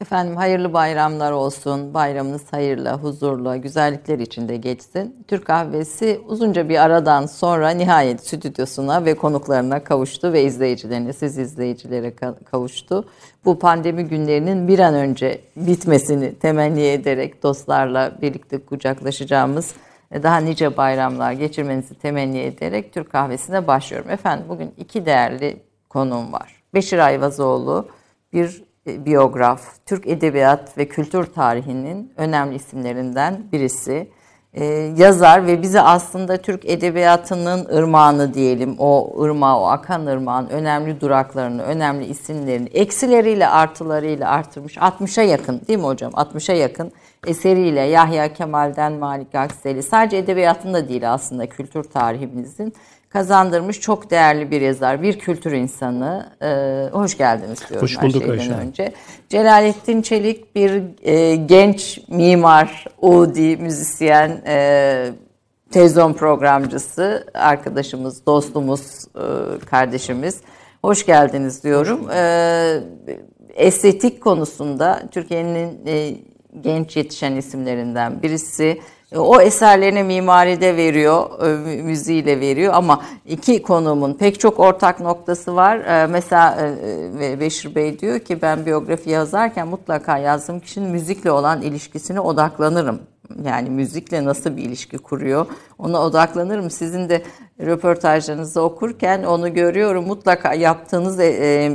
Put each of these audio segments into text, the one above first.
Efendim hayırlı bayramlar olsun. Bayramınız hayırlı, huzurlu, güzellikler içinde geçsin. Türk kahvesi uzunca bir aradan sonra nihayet stüdyosuna ve konuklarına kavuştu ve izleyicilerine, siz izleyicilere kavuştu. Bu pandemi günlerinin bir an önce bitmesini temenni ederek dostlarla birlikte kucaklaşacağımız daha nice bayramlar geçirmenizi temenni ederek Türk kahvesine başlıyorum. Efendim bugün iki değerli konuğum var. Beşir Ayvazoğlu bir e, biyograf, Türk edebiyat ve kültür tarihinin önemli isimlerinden birisi. Ee, yazar ve bize aslında Türk edebiyatının ırmağını diyelim, o ırmağı, o akan ırmağın önemli duraklarını, önemli isimlerini eksileriyle artılarıyla artırmış. 60'a yakın değil mi hocam? 60'a yakın eseriyle Yahya Kemal'den Malik Akseli sadece edebiyatında değil aslında kültür tarihimizin kazandırmış çok değerli bir yazar, bir kültür insanı. Ee, hoş geldiniz diyorum hoş bulduk her şeyden Ayşe. önce. Celalettin Çelik bir e, genç mimar, Udi, müzisyen, e, televizyon programcısı, arkadaşımız, dostumuz, e, kardeşimiz. Hoş geldiniz diyorum. Hoş e, estetik konusunda Türkiye'nin e, genç yetişen isimlerinden birisi. E, o eserlerine mimaride veriyor, e, müziğiyle veriyor ama iki konumun pek çok ortak noktası var. E, mesela Beşir Bey diyor ki ben biyografi yazarken mutlaka yazdığım kişinin müzikle olan ilişkisine odaklanırım. Yani müzikle nasıl bir ilişki kuruyor ona odaklanırım. Sizin de röportajlarınızı okurken onu görüyorum. Mutlaka yaptığınız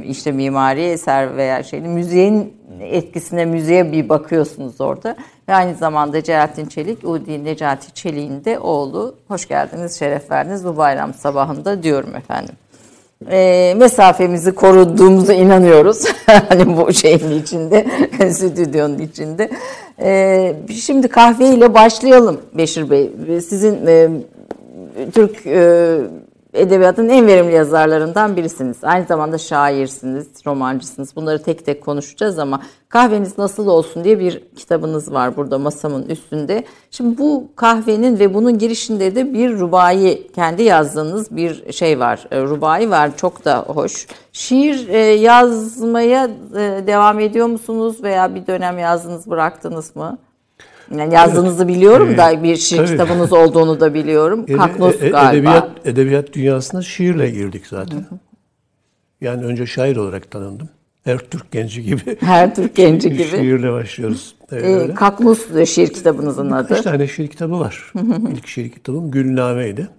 işte mimari eser veya şeyin müziğin etkisine müziğe bir bakıyorsunuz orada. Ve aynı zamanda Celalettin Çelik, Udi Necati Çelik'in de oğlu. Hoş geldiniz, şeref verdiniz bu bayram sabahında diyorum efendim. E, mesafemizi koruduğumuza inanıyoruz. hani bu şeyin içinde, stüdyonun içinde. E, şimdi kahveyle başlayalım Beşir Bey. Sizin e, Türk e, edebiyatın en verimli yazarlarından birisiniz. Aynı zamanda şairsiniz, romancısınız. Bunları tek tek konuşacağız ama kahveniz nasıl olsun diye bir kitabınız var burada masamın üstünde. Şimdi bu kahvenin ve bunun girişinde de bir rubai, kendi yazdığınız bir şey var. E, rubai var, çok da hoş. Şiir e, yazmaya e, devam ediyor musunuz veya bir dönem yazdınız, bıraktınız mı? Yani yazdığınızı biliyorum evet. da bir şiir Tabii. kitabınız olduğunu da biliyorum. Ede, Kaknos e, galiba. Edebiyat, edebiyat dünyasına şiirle girdik zaten. Hı hı. Yani önce şair olarak tanındım. Her Türk genci gibi. Her Türk genci gibi. Şiirle başlıyoruz. Ee, Kakmus şiir kitabınızın adı. Üç tane şiir kitabı var. İlk şiir kitabım Gülname'ydi.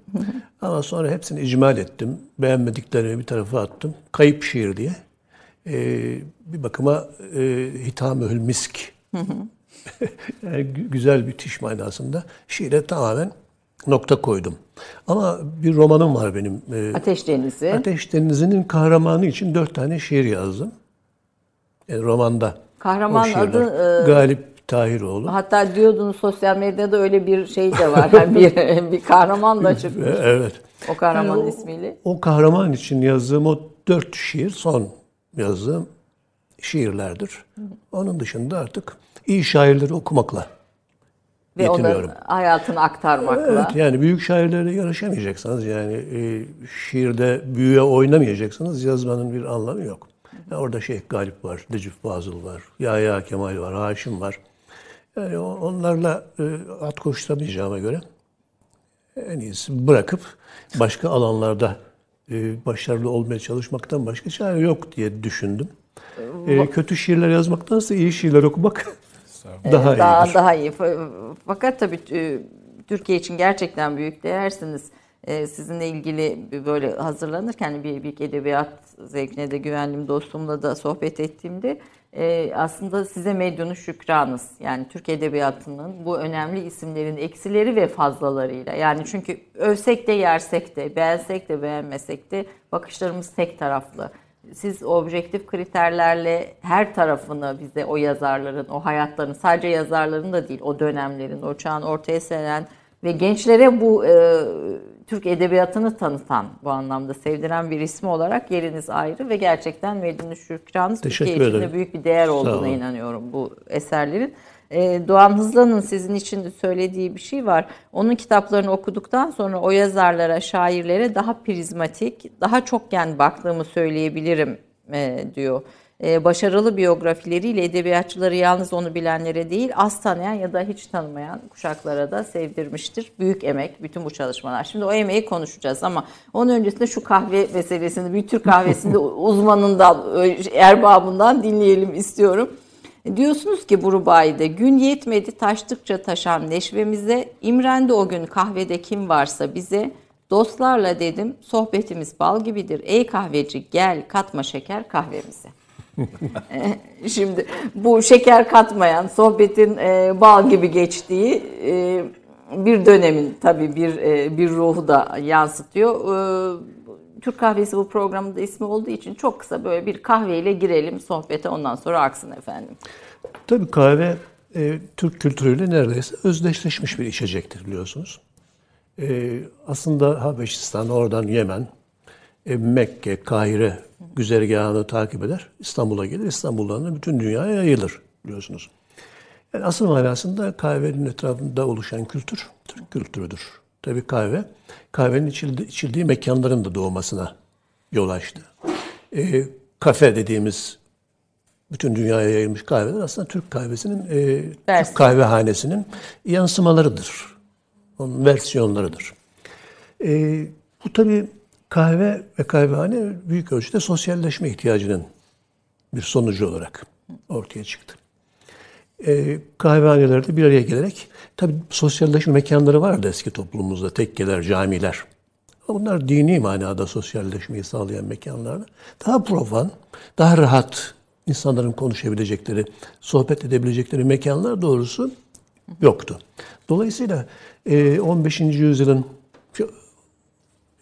Ama sonra hepsini icmal ettim. Beğenmediklerimi bir tarafa attım. Kayıp şiir diye. Ee, bir bakıma e, Hitamühül Misk yani güzel bir tiş manasında şiire tamamen nokta koydum. Ama bir romanım var benim. E, Ateş Denizi. Ateş Denizi'nin kahramanı için dört tane şiir yazdım. Yani romanda. Kahraman adı... E, Galip Tahiroğlu. Hatta diyordunuz sosyal medyada öyle bir şey de var. Yani bir, bir kahraman da çıkmış. Evet. O kahraman yani ismiyle. O, o kahraman için yazdığım o dört şiir son yazdığım şiirlerdir. Onun dışında artık iyi şairleri okumakla ve onların hayatını aktarmakla. Evet, yani büyük şairlerle yarışamayacaksınız. Yani e, şiirde büyüye oynamayacaksınız. Yazmanın bir anlamı yok. Yani orada Şeyh Galip var, Necip Fazıl var, Yahya Kemal var, Haşim var. Yani onlarla e, at koşturamayacağıma göre en iyisi bırakıp başka alanlarda e, başarılı olmaya çalışmaktan başka çare yok diye düşündüm. E, kötü şiirler yazmaktansa iyi şiirler okumak daha, daha iyidir. Daha iyi. Fakat tabii e, Türkiye için gerçekten büyük değersiniz. E, sizinle ilgili böyle hazırlanırken bir, bir edebiyat zevkine de güvenlim dostumla da sohbet ettiğimde e, aslında size medyunu şükranız. Yani Türk Edebiyatı'nın bu önemli isimlerin eksileri ve fazlalarıyla. Yani çünkü övsek de yersek de, beğensek de beğenmesek de bakışlarımız tek taraflı siz objektif kriterlerle her tarafını bize o yazarların, o hayatların, sadece yazarların da değil, o dönemlerin, o çağın ortaya seren ve gençlere bu e, Türk edebiyatını tanıtan, bu anlamda sevdiren bir ismi olarak yeriniz ayrı ve gerçekten Medine Şükran'ız Türkiye için de büyük bir değer olduğuna inanıyorum bu eserlerin. E, Doğan Hızlan'ın sizin için de söylediği bir şey var. Onun kitaplarını okuduktan sonra o yazarlara, şairlere daha prizmatik, daha çok çokgen baktığımı söyleyebilirim e, diyor. e, başarılı biyografileriyle edebiyatçıları yalnız onu bilenlere değil az tanıyan ya da hiç tanımayan kuşaklara da sevdirmiştir. Büyük emek bütün bu çalışmalar. Şimdi o emeği konuşacağız ama onun öncesinde şu kahve meselesini bir Türk kahvesinde uzmanından, erbabından dinleyelim istiyorum. Diyorsunuz ki bu rubayide gün yetmedi taştıkça taşan neşvemize, imrendi o gün kahvede kim varsa bize, dostlarla dedim sohbetimiz bal gibidir. Ey kahveci gel katma şeker kahvemize. Şimdi bu şeker katmayan, sohbetin e, bal gibi geçtiği e, bir dönemin tabii bir e, bir ruhu da yansıtıyor. Türk kahvesi bu programın da ismi olduğu için çok kısa böyle bir kahveyle girelim sohbete ondan sonra aksın efendim. Tabii kahve e, Türk kültürüyle neredeyse özdeşleşmiş bir içecektir biliyorsunuz. E, aslında Habeşistan, oradan Yemen, e, Mekke, Kahire güzergahını takip eder. İstanbul'a gelir. İstanbul'dan da bütün dünyaya yayılır biliyorsunuz. Yani asıl manasında kahvenin etrafında oluşan kültür Türk kültürüdür. Tabii kahve, kahvenin içildi, içildiği mekanların da doğmasına yol açtı. E, kafe dediğimiz bütün dünyaya yayılmış kahveler aslında Türk kahvesinin, e, Türk kahvehanesinin yansımalarıdır. Onun versiyonlarıdır. E, bu tabii kahve ve kahvehane büyük ölçüde sosyalleşme ihtiyacının bir sonucu olarak ortaya çıktı. E, kahvehanelerde bir araya gelerek, tabii sosyalleşme mekanları vardı eski toplumumuzda, tekkeler, camiler. Bunlar dini manada sosyalleşmeyi sağlayan mekanlardı. Daha profan, daha rahat insanların konuşabilecekleri, sohbet edebilecekleri mekanlar doğrusu yoktu. Dolayısıyla 15. E, yüzyılın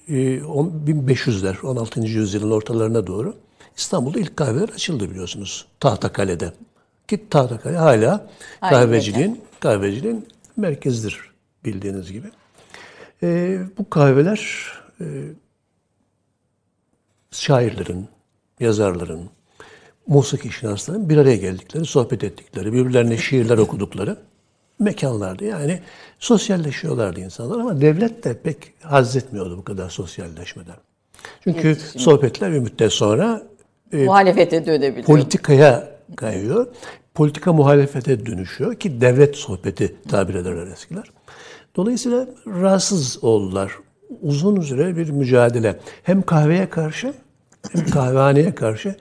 1500'ler, e, 16. yüzyılın ortalarına doğru İstanbul'da ilk kahveler açıldı biliyorsunuz. Tahtakale'de. Ki Tahtakale hala kahveciliğin, kahveciliğin merkezidir bildiğiniz gibi. E, bu kahveler e, şairlerin, yazarların, musiki şinasların bir araya geldikleri, sohbet ettikleri, birbirlerine şiirler okudukları mekanlardı. Yani sosyalleşiyorlardı insanlar ama devlet de pek haz etmiyordu bu kadar sosyalleşmeden. Çünkü Yetişim. sohbetler bir müddet sonra e, muhalefete dönebiliyor. Politikaya kayıyor. Politika muhalefete dönüşüyor ki devlet sohbeti tabir ederler eskiler. Dolayısıyla rahatsız oldular. Uzun süre bir mücadele. Hem kahveye karşı hem kahvehaneye karşı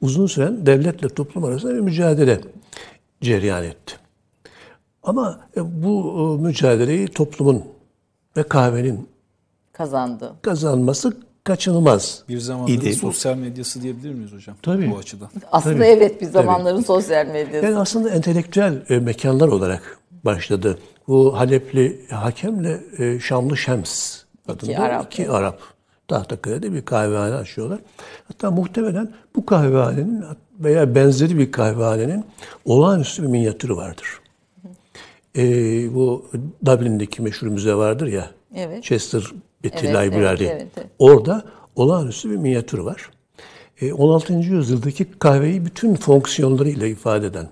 uzun süren devletle toplum arasında bir mücadele cereyan etti. Ama e, bu e, mücadeleyi toplumun ve kahvenin kazandı. Kazanması kaçınılmaz. Bir zamanların sosyal medyası diyebilir miyiz hocam? Tabii. Bu açıdan. Aslında Tabii. evet bir zamanların Tabii. sosyal medyası. Yani aslında entelektüel e, mekanlar olarak başladı. Bu Halepli hakemle Şamlı Şems adında iki Arap, iki Arap Tahtakale'de bir kahvehane açıyorlar. Hatta muhtemelen bu kahvehanenin veya benzeri bir kahvehanenin olağanüstü bir minyatürü vardır. Ee, bu Dublin'deki meşhur müze vardır ya. Evet. Chester Beatty evet, Library. Evet, evet, evet. Orada olağanüstü bir minyatür var. Ee, 16. yüzyıldaki kahveyi bütün fonksiyonlarıyla ifade eden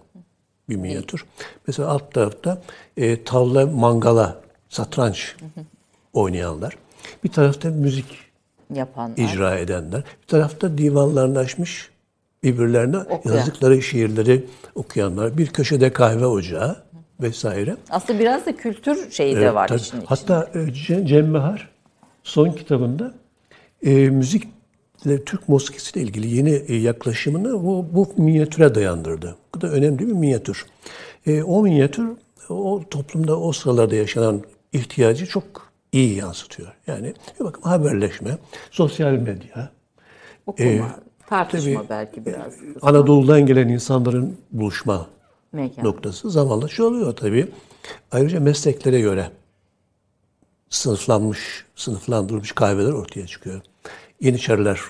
bir minyatür. Mesela alt tarafta e, tavla, mangala, satranç oynayanlar. Bir tarafta müzik yapanlar, icra edenler. Bir tarafta divanlarını açmış birbirlerine Okuyan. yazdıkları şiirleri okuyanlar. Bir köşede kahve ocağı vesaire. Aslında biraz da kültür şeyi evet, de var tabii. işin içinde. Hatta e, Cem Bahar son kitabında e, müzikle Türk musikisiyle ilgili yeni e, yaklaşımını bu, bu minyatüre dayandırdı. Bu da önemli bir minyatür. E, o minyatür o toplumda o sıralarda yaşanan ihtiyacı çok iyi yansıtıyor. Yani bakın haberleşme, sosyal medya, okuma, e, tartışma tabii, belki biraz. Anadolu'dan gelen insanların buluşma Mekan. noktası zamanla şu oluyor tabii. Ayrıca mesleklere göre sınıflanmış, sınıflandırılmış kahveler ortaya çıkıyor. Yeniçeriler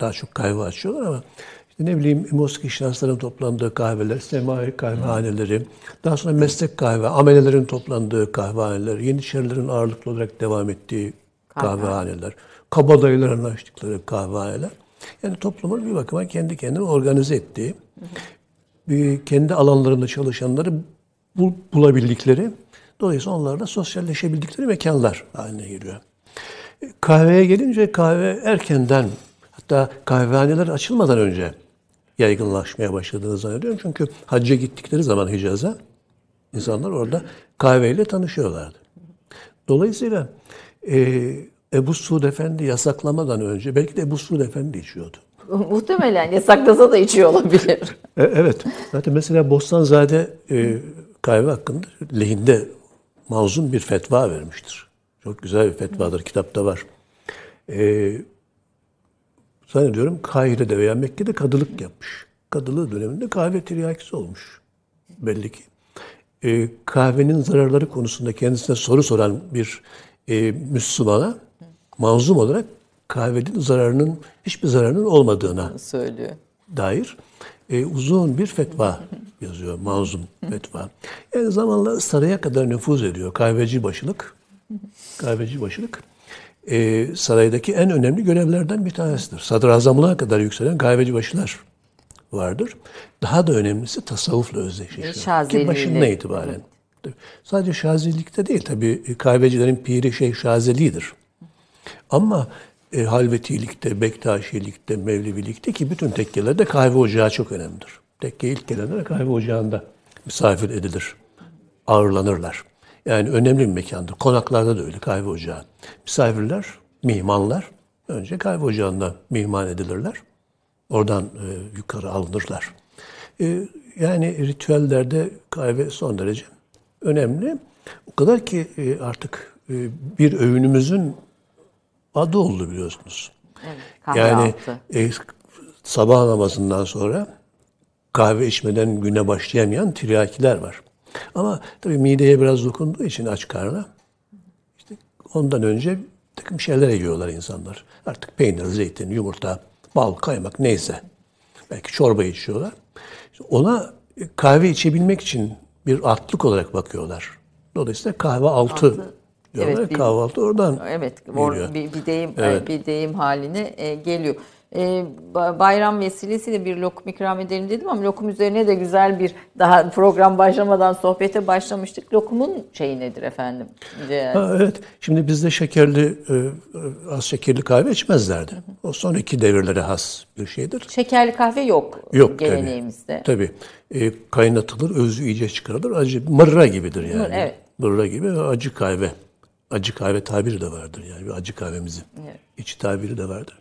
daha çok kahve açıyorlar ama işte ne bileyim Moski şahısların toplandığı kahveler, semai kahvehaneleri, daha sonra meslek kahve, amelelerin toplandığı kahvehaneler, Yeniçerilerin ağırlıklı olarak devam ettiği kahvehaneler, kabadayıların açtıkları kahvehaneler. Yani toplumun bir bakıma kendi kendine organize ettiği, bir kendi alanlarında çalışanları bul, bulabildikleri, dolayısıyla onlarla sosyalleşebildikleri mekanlar haline geliyor. Kahveye gelince kahve erkenden, hatta kahvehaneler açılmadan önce yaygınlaşmaya başladığını zannediyorum. Çünkü hacca gittikleri zaman Hicaz'a insanlar orada kahveyle tanışıyorlardı. Dolayısıyla e, Ebu Suud Efendi yasaklamadan önce belki de Ebu Suud Efendi içiyordu. Muhtemelen yasaklasa da içiyor olabilir. E, evet. Zaten mesela Bostanzade e, kahve hakkında lehinde mazlum bir fetva vermiştir. Çok güzel bir fetvadır. Kitapta var. E, zannediyorum Kahire'de veya Mekke'de kadılık yapmış. Kadılığı döneminde kahve tiryakisi olmuş. Belli ki. E, kahvenin zararları konusunda kendisine soru soran bir e, Müslümana manzum olarak kahvenin zararının hiçbir zararının olmadığına söylüyor. dair e, uzun bir fetva yazıyor. Manzum fetva. Yani zamanla saraya kadar nüfuz ediyor. Kahveci başılık. Kahveci başılık. E, saraydaki en önemli görevlerden bir tanesidir. Sadrazamlığa kadar yükselen kahveci başılar vardır. Daha da önemlisi tasavvufla özdeşleşiyor. Şazeliyle. Ki başından itibaren. Tabii. Sadece şazilikte değil tabii kahvecilerin piri şey şazelidir. Ama e, halvetilikte, bektaşilikte, mevlevilikte ki bütün tekkelerde kahve ocağı çok önemlidir. Tekke ilk gelenler kahve ocağında misafir edilir, ağırlanırlar. Yani önemli bir mekandır. Konaklarda da öyle kahve ocağı. Misafirler, mihmanlar önce kahve ocağında mihman edilirler. Oradan e, yukarı alınırlar. E, yani ritüellerde kahve son derece önemli. O kadar ki e, artık e, bir öğünümüzün adı oldu biliyorsunuz. Evet, kahve yani altı. e, sabah namazından sonra kahve içmeden güne başlayamayan tiryakiler var. Ama tabii mideye biraz dokunduğu için aç karnına işte ondan önce takım şeyler yiyorlar insanlar. Artık peynir, zeytin, yumurta, bal, kaymak neyse. Belki çorba içiyorlar. İşte ona kahve içebilmek için bir atlık olarak bakıyorlar. Dolayısıyla kahve altı, Altı. Diyorlar. Evet, bir- Kahvaltı oradan Evet, or, bir, bir deyim Evet. bir deyim haline e, geliyor. E, ba- bayram vesilesiyle bir lokum ikram edelim dedim ama lokum üzerine de güzel bir daha program başlamadan sohbete başlamıştık. Lokumun şeyi nedir efendim? Ha, evet. Şimdi bizde şekerli, e, e, az şekerli kahve içmezlerdi. O son iki devirlere has bir şeydir. Şekerli kahve yok, Yok tabii. geleneğimizde. Tabii. E, kaynatılır, özü iyice çıkarılır. Acı, mırra gibidir yani. Mır, evet. Mırra gibi acı kahve. Acı kahve tabiri de vardır yani. Bir acı kahvemizin. Evet. İç tabiri de vardır.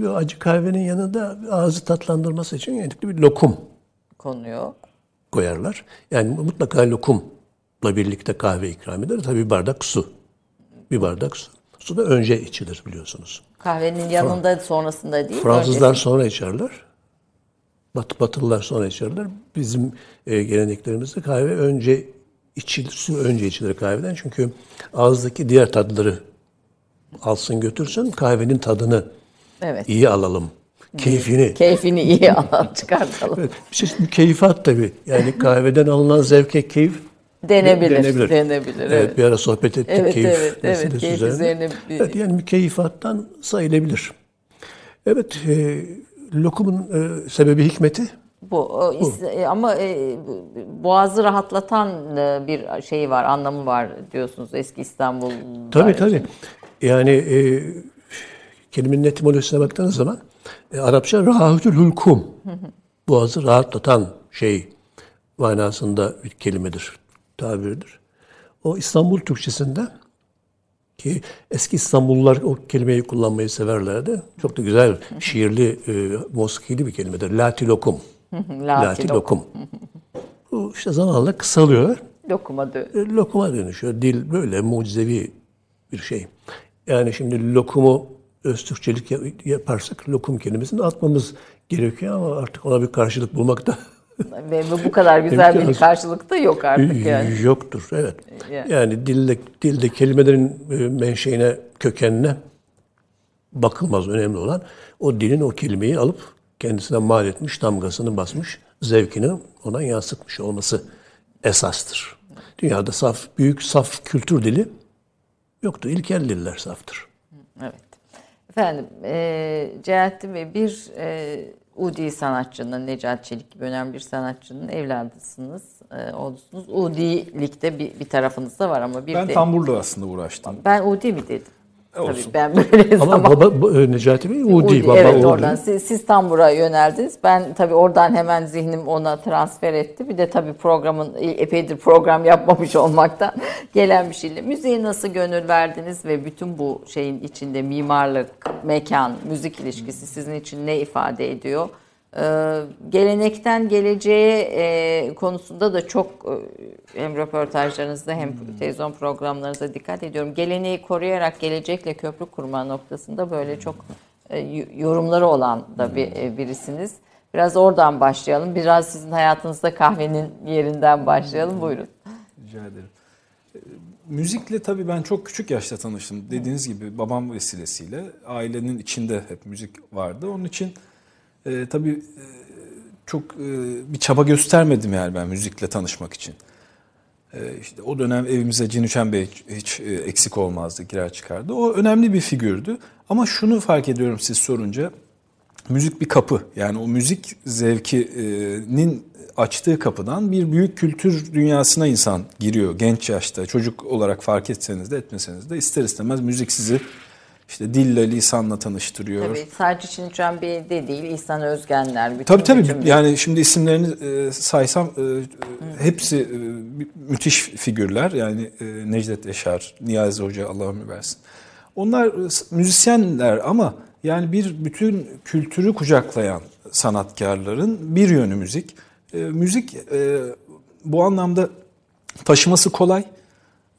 Ve acı kahvenin yanında ağzı tatlandırması için yedikli bir lokum konuyor. koyarlar. Yani mutlaka lokumla birlikte kahve ikram eder. Tabii bir bardak su. Bir bardak su. Su da önce içilir biliyorsunuz. Kahvenin yanında sonrasında değil. Fransızlar öncesi- sonra içerler. Bat, Batılılar sonra içerler. Bizim e, geleneklerimizde kahve önce içilir, su önce içilir kahveden. Çünkü ağızdaki diğer tatları alsın götürsün. Kahvenin tadını Evet. iyi alalım. Keyfini. Keyfini iyi alalım, çıkartalım. Evet, bir şey mükeyfat tabii. Yani kahveden alınan zevke keyif Denebilir. Denebilir. Evet, evet. bir ara sohbet ettik Evet, keyif evet, evet. Keyif üzerine. üzerine bir- Evet, yani mükeyyifattan sayılabilir. Evet, e, lokumun e, sebebi hikmeti Bu o, is- e, ama e, boğazı rahatlatan e, bir şey var, anlamı var diyorsunuz eski İstanbul. Tabii tabii. Yani e, kelimenin etimolojisine baktığınız zaman e, Arapça rahatül hulkum. Boğazı rahatlatan şey manasında bir kelimedir, tabirdir. O İstanbul Türkçesinde ki eski İstanbullular o kelimeyi kullanmayı severlerdi. Çok da güzel şiirli, e, muskili bir kelimedir. Latilokum. Latilokum. Bu işte zamanla kısalıyor. Lokuma dö- E, lokuma dönüşüyor. Dil böyle mucizevi bir şey. Yani şimdi lokumu öz Türkçelik ya- yaparsak lokum kelimesini atmamız gerekiyor ama artık ona bir karşılık bulmak da Ve bu- kadar güzel bir karşılık da yok artık yani. yoktur. Evet. Yani. Yani dilde dilde kelimelerin e, menşeine, kökenine bakılmaz. Önemli olan o dilin o kelimeyi alıp kendisine mal etmiş, damgasını basmış, zevkini ona yansıtmış olması esastır. Dünyada saf, büyük saf kültür dili yoktur. İlkel diller saftır. Evet. Efendim, e, Celalettin Bey bir e, Udi sanatçının, Necat Çelik gibi önemli bir sanatçının evladısınız, e, oğlusunuz. Udi'likte bir, bir tarafınız da var ama bir Ben de... tamburla aslında uğraştım. Ben Udi mi dedim? Tabii ben böyle Ama zaman... baba e, Necati Bey Udi, Udi, baba evet Udi. oradan. Siz, siz tam buraya yöneldiniz. Ben tabii oradan hemen zihnim ona transfer etti. Bir de tabii programın epeydir program yapmamış olmaktan gelen bir şeyle. Müziğe nasıl gönül verdiniz ve bütün bu şeyin içinde mimarlık, mekan, müzik ilişkisi sizin için ne ifade ediyor? Ee, gelenekten geleceğe e, konusunda da çok e, hem röportajlarınızda hem televizyon programlarınızda dikkat ediyorum. Geleneği koruyarak gelecekle köprü kurma noktasında böyle çok e, yorumları olan da bir e, birisiniz. Biraz oradan başlayalım. Biraz sizin hayatınızda kahvenin yerinden başlayalım. Buyurun. Rica ederim. E, Müzikle tabii ben çok küçük yaşta tanıştım. Dediğiniz gibi babam vesilesiyle ailenin içinde hep müzik vardı. Onun için e, tabii e, çok e, bir çaba göstermedim yani ben müzikle tanışmak için. E, işte o dönem evimize Cinüçen Bey hiç e, eksik olmazdı, girer çıkardı. O önemli bir figürdü. Ama şunu fark ediyorum siz sorunca, müzik bir kapı. Yani o müzik zevkinin açtığı kapıdan bir büyük kültür dünyasına insan giriyor genç yaşta. Çocuk olarak fark etseniz de etmeseniz de ister istemez müzik sizi işte dille, lisanla tanıştırıyor. Tabii sadece Çinçen Bey de değil, İhsan Özgenler. Bütün, Tabii tabii bütün yani şimdi isimlerini e, saysam e, hepsi e, müthiş figürler. Yani e, Necdet Yaşar, Niyazi Hoca Allah ömür versin. Onlar e, müzisyenler ama yani bir bütün kültürü kucaklayan sanatkarların bir yönü müzik. E, müzik e, bu anlamda taşıması kolay.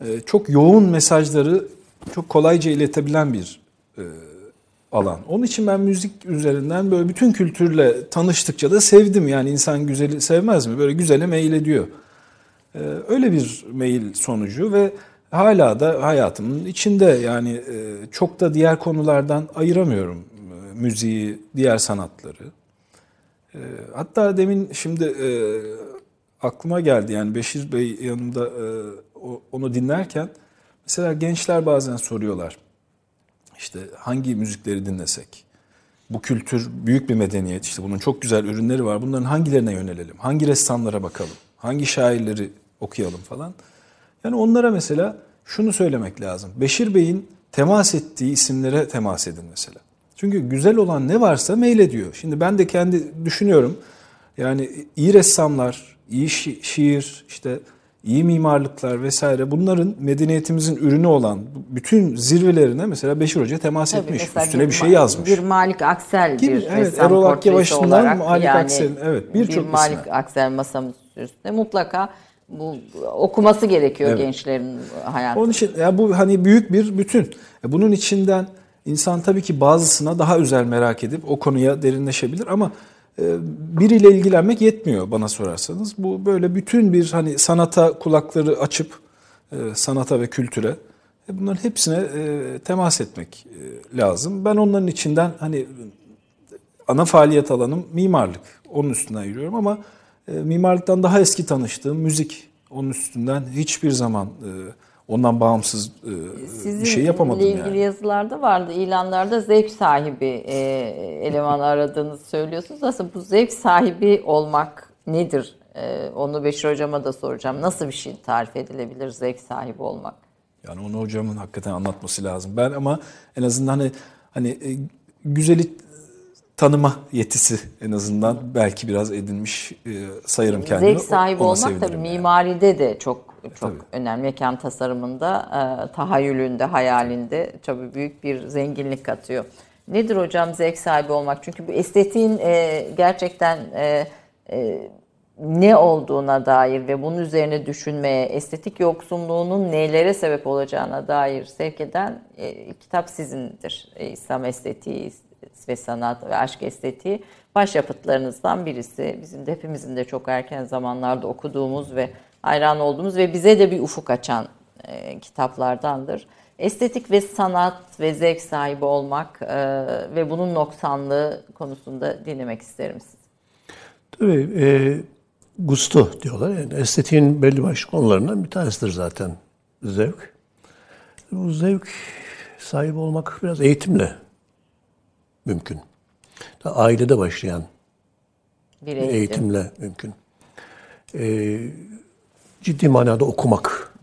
E, çok yoğun mesajları çok kolayca iletebilen bir e, alan. Onun için ben müzik üzerinden böyle bütün kültürle tanıştıkça da sevdim. Yani insan güzeli sevmez mi? Böyle güzele meyil ediyor. E, öyle bir meyil sonucu ve hala da hayatımın içinde yani e, çok da diğer konulardan ayıramıyorum müziği, diğer sanatları. Hatta demin şimdi aklıma geldi yani Beşir Bey yanında e, onu dinlerken mesela gençler bazen soruyorlar işte hangi müzikleri dinlesek? Bu kültür büyük bir medeniyet işte bunun çok güzel ürünleri var. Bunların hangilerine yönelelim? Hangi ressamlara bakalım? Hangi şairleri okuyalım falan? Yani onlara mesela şunu söylemek lazım. Beşir Bey'in temas ettiği isimlere temas edin mesela. Çünkü güzel olan ne varsa meylediyor. Şimdi ben de kendi düşünüyorum. Yani iyi ressamlar, iyi şi- şiir, işte iyi mimarlıklar vesaire bunların medeniyetimizin ürünü olan bütün zirvelerine mesela Beşir Hoca temas Tabii, etmiş. Üstüne bir, bir şey yazmış. Bir Malik Aksel Gibi, bir evet, ressam Erol olarak Malik yani Aksel'in, evet, birçok bir Malik isme. Aksel masamız üstünde mutlaka bu okuması gerekiyor Evet. gençlerin hayatında. Onun için ya bu hani büyük bir bütün. E, Bunun içinden insan tabii ki bazısına daha özel merak edip o konuya derinleşebilir ama biriyle ilgilenmek yetmiyor bana sorarsanız. Bu böyle bütün bir hani sanata kulakları açıp e, sanata ve kültüre e, bunların hepsine e, temas etmek lazım. Ben onların içinden hani ana faaliyet alanım mimarlık. Onun üstünden yürüyorum ama mimarlıktan daha eski tanıştığım müzik. Onun üstünden hiçbir zaman e, ondan bağımsız e, Sizin bir şey yapamadım ilgili yani. yazılarda vardı, ilanlarda zevk sahibi e, eleman aradığınızı söylüyorsunuz. Aslında bu zevk sahibi olmak nedir? E, onu Beşir Hocam'a da soracağım. Nasıl bir şey tarif edilebilir zevk sahibi olmak? Yani onu hocamın hakikaten anlatması lazım. Ben ama en azından hani hani e, güzeli tanıma yetisi en azından belki biraz edinmiş e, sayarım kendimi. Zevk sahibi Ona olmak tabii sevinirim yani. mimaride de çok çok Tabii. önemli. Mekan tasarımında, e, tahayyülünde, hayalinde tabii büyük bir zenginlik katıyor. Nedir hocam zevk sahibi olmak? Çünkü bu estetiğin e, gerçekten e, e, ne olduğuna dair ve bunun üzerine düşünmeye, estetik yoksunluğunun nelere sebep olacağına dair sevk eden e, kitap sizindir. E, İslam estetiği ve sanat ve aşk estetiği başyapıtlarınızdan birisi. Bizim de hepimizin de çok erken zamanlarda okuduğumuz ve hayran olduğumuz ve bize de bir ufuk açan e, kitaplardandır. Estetik ve sanat ve zevk sahibi olmak e, ve bunun noksanlığı konusunda dinlemek isterim sizi. Tabii e, gusto diyorlar. Yani estetiğin belli başlı konularından bir tanesidir zaten zevk. Bu zevk sahibi olmak biraz eğitimle mümkün. Da ailede başlayan Bir bir eğitim. eğitimle mümkün. E, ciddi manada okumak,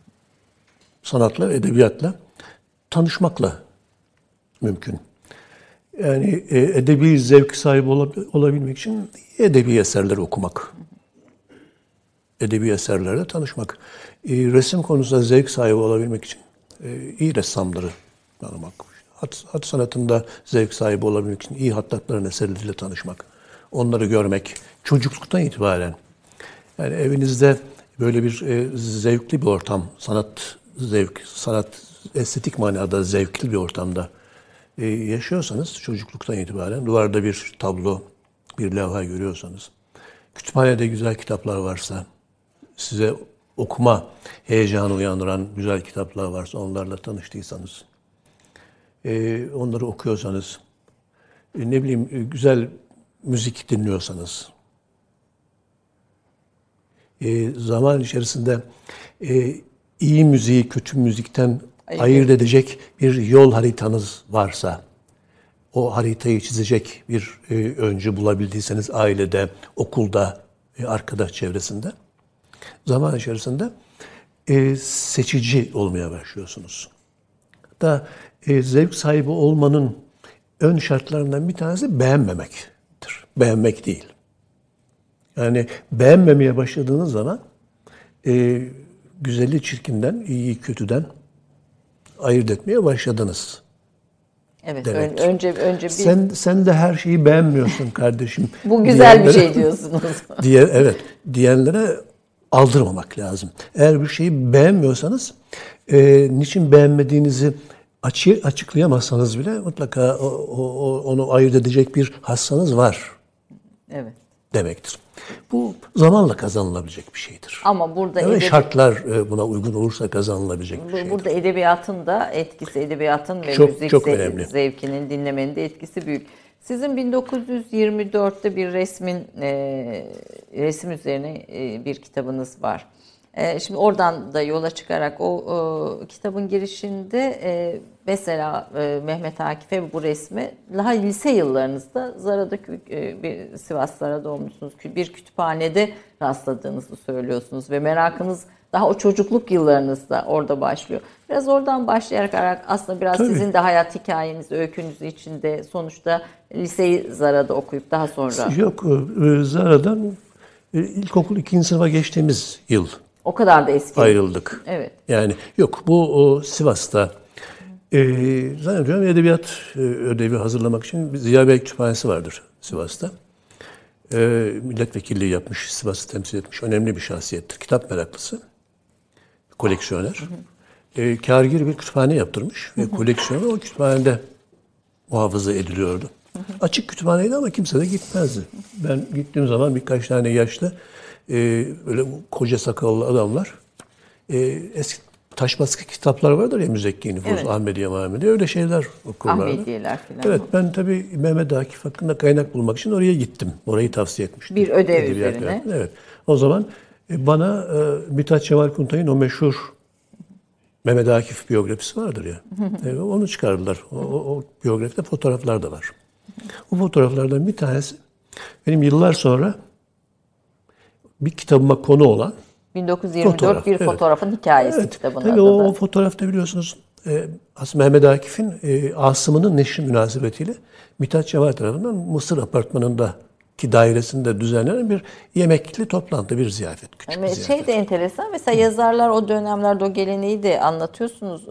sanatla, edebiyatla, tanışmakla mümkün. Yani e, edebi zevk sahibi olabilmek için edebi eserleri okumak. Edebi eserlerle tanışmak. E, resim konusunda zevk sahibi olabilmek için e, iyi ressamları tanımak. Hat, hat sanatında zevk sahibi olabilmek için iyi hattatların eserleriyle tanışmak. Onları görmek. Çocukluktan itibaren. Yani evinizde böyle bir zevkli bir ortam, sanat zevk, sanat estetik manada zevkli bir ortamda e, yaşıyorsanız çocukluktan itibaren duvarda bir tablo, bir levha görüyorsanız, kütüphanede güzel kitaplar varsa, size okuma heyecanı uyandıran güzel kitaplar varsa onlarla tanıştıysanız, e, onları okuyorsanız, e, ne bileyim güzel müzik dinliyorsanız, zaman içerisinde iyi müziği kötü müzikten Ayırt, ayırt edecek bir yol haritanız varsa, o haritayı çizecek bir e, öncü bulabildiyseniz ailede, okulda, e, arkadaş çevresinde, zaman içerisinde e, seçici olmaya başlıyorsunuz. Da e, zevk sahibi olmanın ön şartlarından bir tanesi beğenmemektir. Beğenmek değil. Yani beğenmemeye başladığınız zaman e, güzeli çirkinden, iyi kötüden ayırt etmeye başladınız. Evet, demektir. önce önce bir Sen sen de her şeyi beğenmiyorsun kardeşim. Bu güzel bir şey diyorsunuz. diye evet, diyenlere aldırmamak lazım. Eğer bir şeyi beğenmiyorsanız e, niçin beğenmediğinizi açı, açıklayamazsanız bile mutlaka o, o, onu ayırt edecek bir hassanız var. Evet. Demektir. Bu zamanla kazanılabilecek bir şeydir. Ama burada evet, edebi... şartlar e, buna uygun olursa kazanılabilecek bir şeydir. Burada edebiyatın da etkisi, edebiyatın ve çok, müzik çok önemli. zevkinin, dinlemenin de etkisi büyük. Sizin 1924'te bir resmin e, resim üzerine e, bir kitabınız var. E, şimdi oradan da yola çıkarak o, o kitabın girişinde e, mesela e, Mehmet Akif'e bu resmi daha lise yıllarınızda Zara'da e, bir Sivas Zara'da olmuşsunuz. Bir kütüphanede rastladığınızı söylüyorsunuz ve merakınız daha o çocukluk yıllarınızda orada başlıyor. Biraz oradan başlayarak aslında biraz Tabii. sizin de hayat hikayeniz, öykünüz içinde sonuçta liseyi Zara'da okuyup daha sonra... Yok, e, Zara'dan ilkokul ikinci sınıfa geçtiğimiz yıl o kadar da eski. Ayrıldık. Evet. Yani yok bu o Sivas'ta e, zannediyorum edebiyat e, ödevi hazırlamak için bir Ziya Bey Kütüphanesi vardır Sivas'ta. E, milletvekilliği yapmış, Sivas'ı temsil etmiş. Önemli bir şahsiyettir. Kitap meraklısı. Koleksiyoner. E, kargir bir kütüphane yaptırmış. Ve koleksiyonu o kütüphanede muhafaza ediliyordu. Açık kütüphaneydi ama kimse de gitmezdi. Ben gittiğim zaman birkaç tane yaşlı e, böyle koca sakallı adamlar e, eski taş baskı kitaplar vardır ya Müzekki Nüfus, evet. Ahmediye Mahmediye öyle şeyler okurlardı. Ahmediyeler falan. Evet ben tabii Mehmet Akif hakkında kaynak bulmak için oraya gittim. Orayı tavsiye etmiştim. Bir ödev Edebiyat üzerine. Yaptım. Evet. O zaman e, bana e, Mithat Cemal Kuntay'ın o meşhur Mehmet Akif biyografisi vardır ya. e, onu çıkardılar. O, o, o biyografide fotoğraflar da var. O fotoğraflardan bir tanesi benim yıllar sonra bir kitabıma konu olan 1924 fotoğraf, bir fotoğrafın evet. hikayesi evet. kitabının Tabii o, o fotoğrafta biliyorsunuz e, aslında Mehmet Akif'in e, Asım'ının neşri münasebetiyle Mithat Cemal tarafından Mısır apartmanında ki dairesinde düzenlenen bir yemekli toplantı, bir ziyafet. Küçük yani bir ziyafet. Şey de enteresan. Mesela yazarlar o dönemlerde o geleneği de anlatıyorsunuz.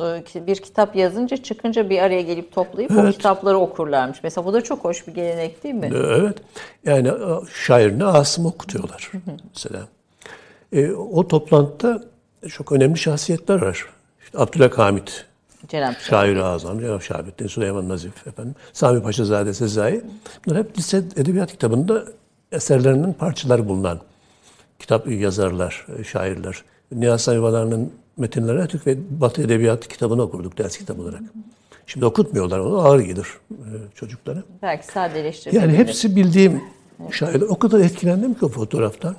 Bir kitap yazınca çıkınca bir araya gelip toplayıp evet. o kitapları okurlarmış. Mesela bu da çok hoş bir gelenek değil mi? Evet. Yani şairini Asım okutuyorlar mesela. E, o toplantıda çok önemli şahsiyetler var. İşte Abdülhamit Cenab Şair-i Azam, Cenab-ı Şahabettin, Süleyman Nazif efendim, Sami Paşazade Sezai. Bunlar hep lise edebiyat kitabında eserlerinin parçaları bulunan kitap yazarlar, şairler. Nihat Sayvalar'ın metinleri Türk ve Batı Edebiyatı kitabını okurduk ders kitabı olarak. Şimdi okutmuyorlar onu, ağır gelir e, çocuklara. Belki sadeleştirebilir. Yani hepsi bildiğim şairler. O kadar etkilendim ki o fotoğraftan.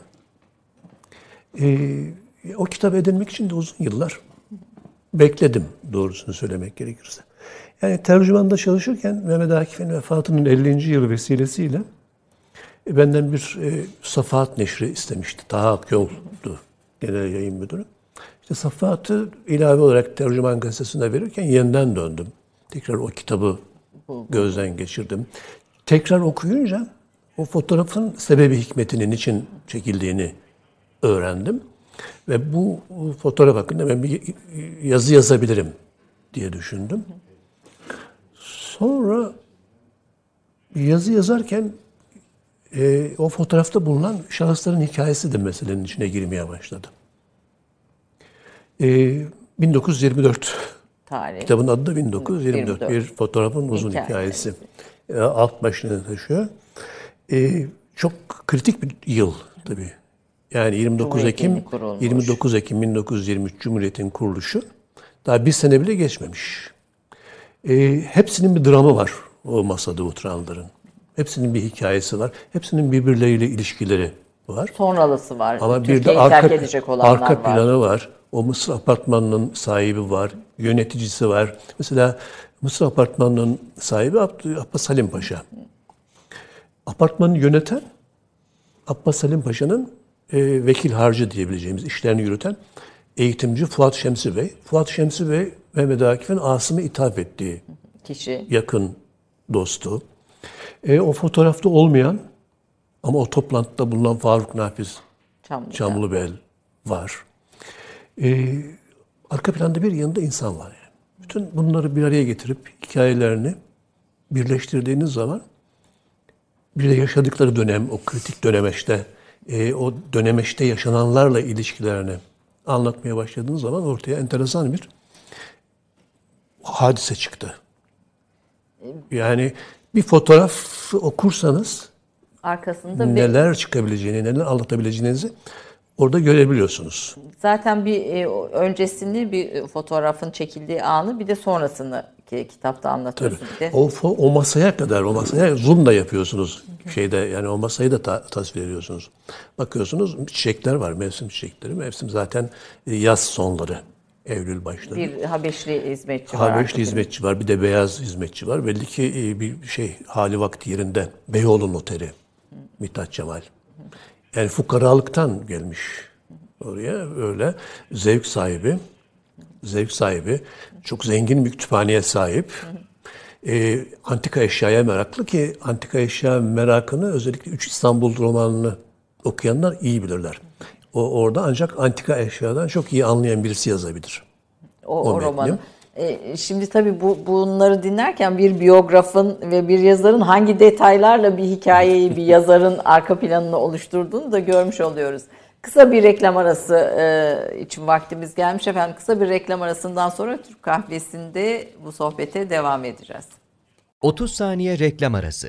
Ee, o kitap edinmek için de uzun yıllar bekledim doğrusunu söylemek gerekirse. Yani tercümanda çalışırken Mehmet Akif'in vefatının 50. yılı vesilesiyle e, benden bir e, Safahat Neşri istemişti. Taha Akyol'du genel yayın müdürü. İşte Safahat'ı ilave olarak tercüman gazetesine verirken yeniden döndüm. Tekrar o kitabı gözden geçirdim. Tekrar okuyunca o fotoğrafın sebebi hikmetinin için çekildiğini öğrendim. Ve bu fotoğraf hakkında ben bir yazı yazabilirim diye düşündüm. Sonra yazı yazarken e, o fotoğrafta bulunan şahısların hikayesi de meselenin içine girmeye başladı. E, 1924 Tarih. kitabın adı da 1924. 24. Bir fotoğrafın uzun Hikaye. hikayesi. E, alt başlığını taşıyor. E, çok kritik bir yıl tabii. Yani 29 Cumhuriyet'in Ekim kurulmuş. 29 Ekim 1923 Cumhuriyet'in kuruluşu daha bir sene bile geçmemiş. E, hepsinin bir dramı var o masada oturanların. Hepsinin bir hikayesi var. Hepsinin birbirleriyle ilişkileri var. Sonralısı var. Ama bir de Türkiye'yi arka, terk edecek olanlar arka var. planı var. O Mısır apartmanının sahibi var. Yöneticisi var. Mesela Mısır apartmanının sahibi Abbas Halim Paşa. Apartmanı yöneten Abbas Halim Paşa'nın e, vekil harcı diyebileceğimiz işlerini yürüten eğitimci Fuat Şemsi Bey. Fuat Şemsi Bey Mehmet Akif'in Asım'ı ithaf ettiği Kişi. yakın dostu. E, o fotoğrafta olmayan ama o toplantıda bulunan Faruk Nafiz Çamlıca. Çamlıbel var. E, arka planda bir yanında insan var. Yani. Bütün bunları bir araya getirip hikayelerini birleştirdiğiniz zaman bir de yaşadıkları dönem, o kritik dönemeçte, e, o dönemeçte yaşananlarla ilişkilerini anlatmaya başladığınız zaman ortaya enteresan bir hadise çıktı. Yani bir fotoğraf okursanız Arkasında bir neler çıkabileceğini, neler anlatabileceğinizi orada görebiliyorsunuz. zaten bir e, öncesini bir e, fotoğrafın çekildiği anı bir de sonrasını ki kitapta anlatıyorsun. Bir de O, o masaya kadar, o masaya zoom da yapıyorsunuz şeyde yani o masayı da ta- tasvir ediyorsunuz. Bakıyorsunuz çiçekler var, mevsim çiçekleri. Mevsim zaten e, yaz sonları, Eylül başları. bir Habeşli hizmetçi var. Habeşli hizmetçi var, bir de beyaz hizmetçi var. Belli ki e, bir şey hali vakti yerinde. Beyoğlu noteri, Mithat Cemal. Yani fukaralıktan gelmiş oraya öyle zevk sahibi, zevk sahibi, çok zengin bir kütüphaneye sahip. E, antika eşyaya meraklı ki antika eşya merakını özellikle Üç İstanbul romanını okuyanlar iyi bilirler. O orada ancak antika eşyadan çok iyi anlayan birisi yazabilir. o, o o romanı. E, şimdi tabii bu bunları dinlerken bir biyografın ve bir yazarın hangi detaylarla bir hikayeyi bir yazarın arka planını oluşturduğunu da görmüş oluyoruz. Kısa bir reklam arası e, için vaktimiz gelmiş efendim. Kısa bir reklam arasından sonra Türk kahvesinde bu sohbete devam edeceğiz. 30 saniye reklam arası.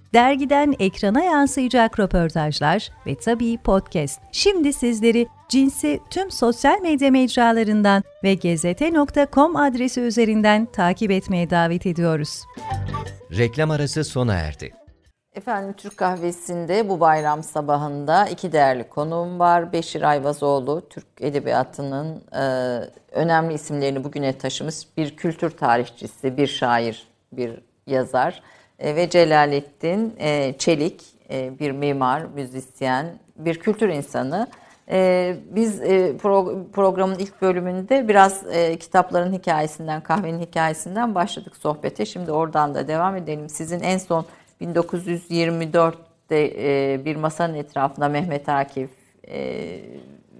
dergiden ekrana yansıyacak röportajlar ve tabii podcast. Şimdi sizleri cinsi tüm sosyal medya mecralarından ve gezete.com adresi üzerinden takip etmeye davet ediyoruz. Reklam arası sona erdi. Efendim Türk Kahvesi'nde bu bayram sabahında iki değerli konuğum var. Beşir Ayvazoğlu, Türk Edebiyatı'nın e, önemli isimlerini bugüne taşımış bir kültür tarihçisi, bir şair, bir yazar. E, ve Celalettin e, Çelik, e, bir mimar, müzisyen, bir kültür insanı. Biz pro- programın ilk bölümünde biraz kitapların hikayesinden, kahvenin hikayesinden başladık sohbete. Şimdi oradan da devam edelim. Sizin en son 1924'te e, bir masanın etrafında Mehmet Akif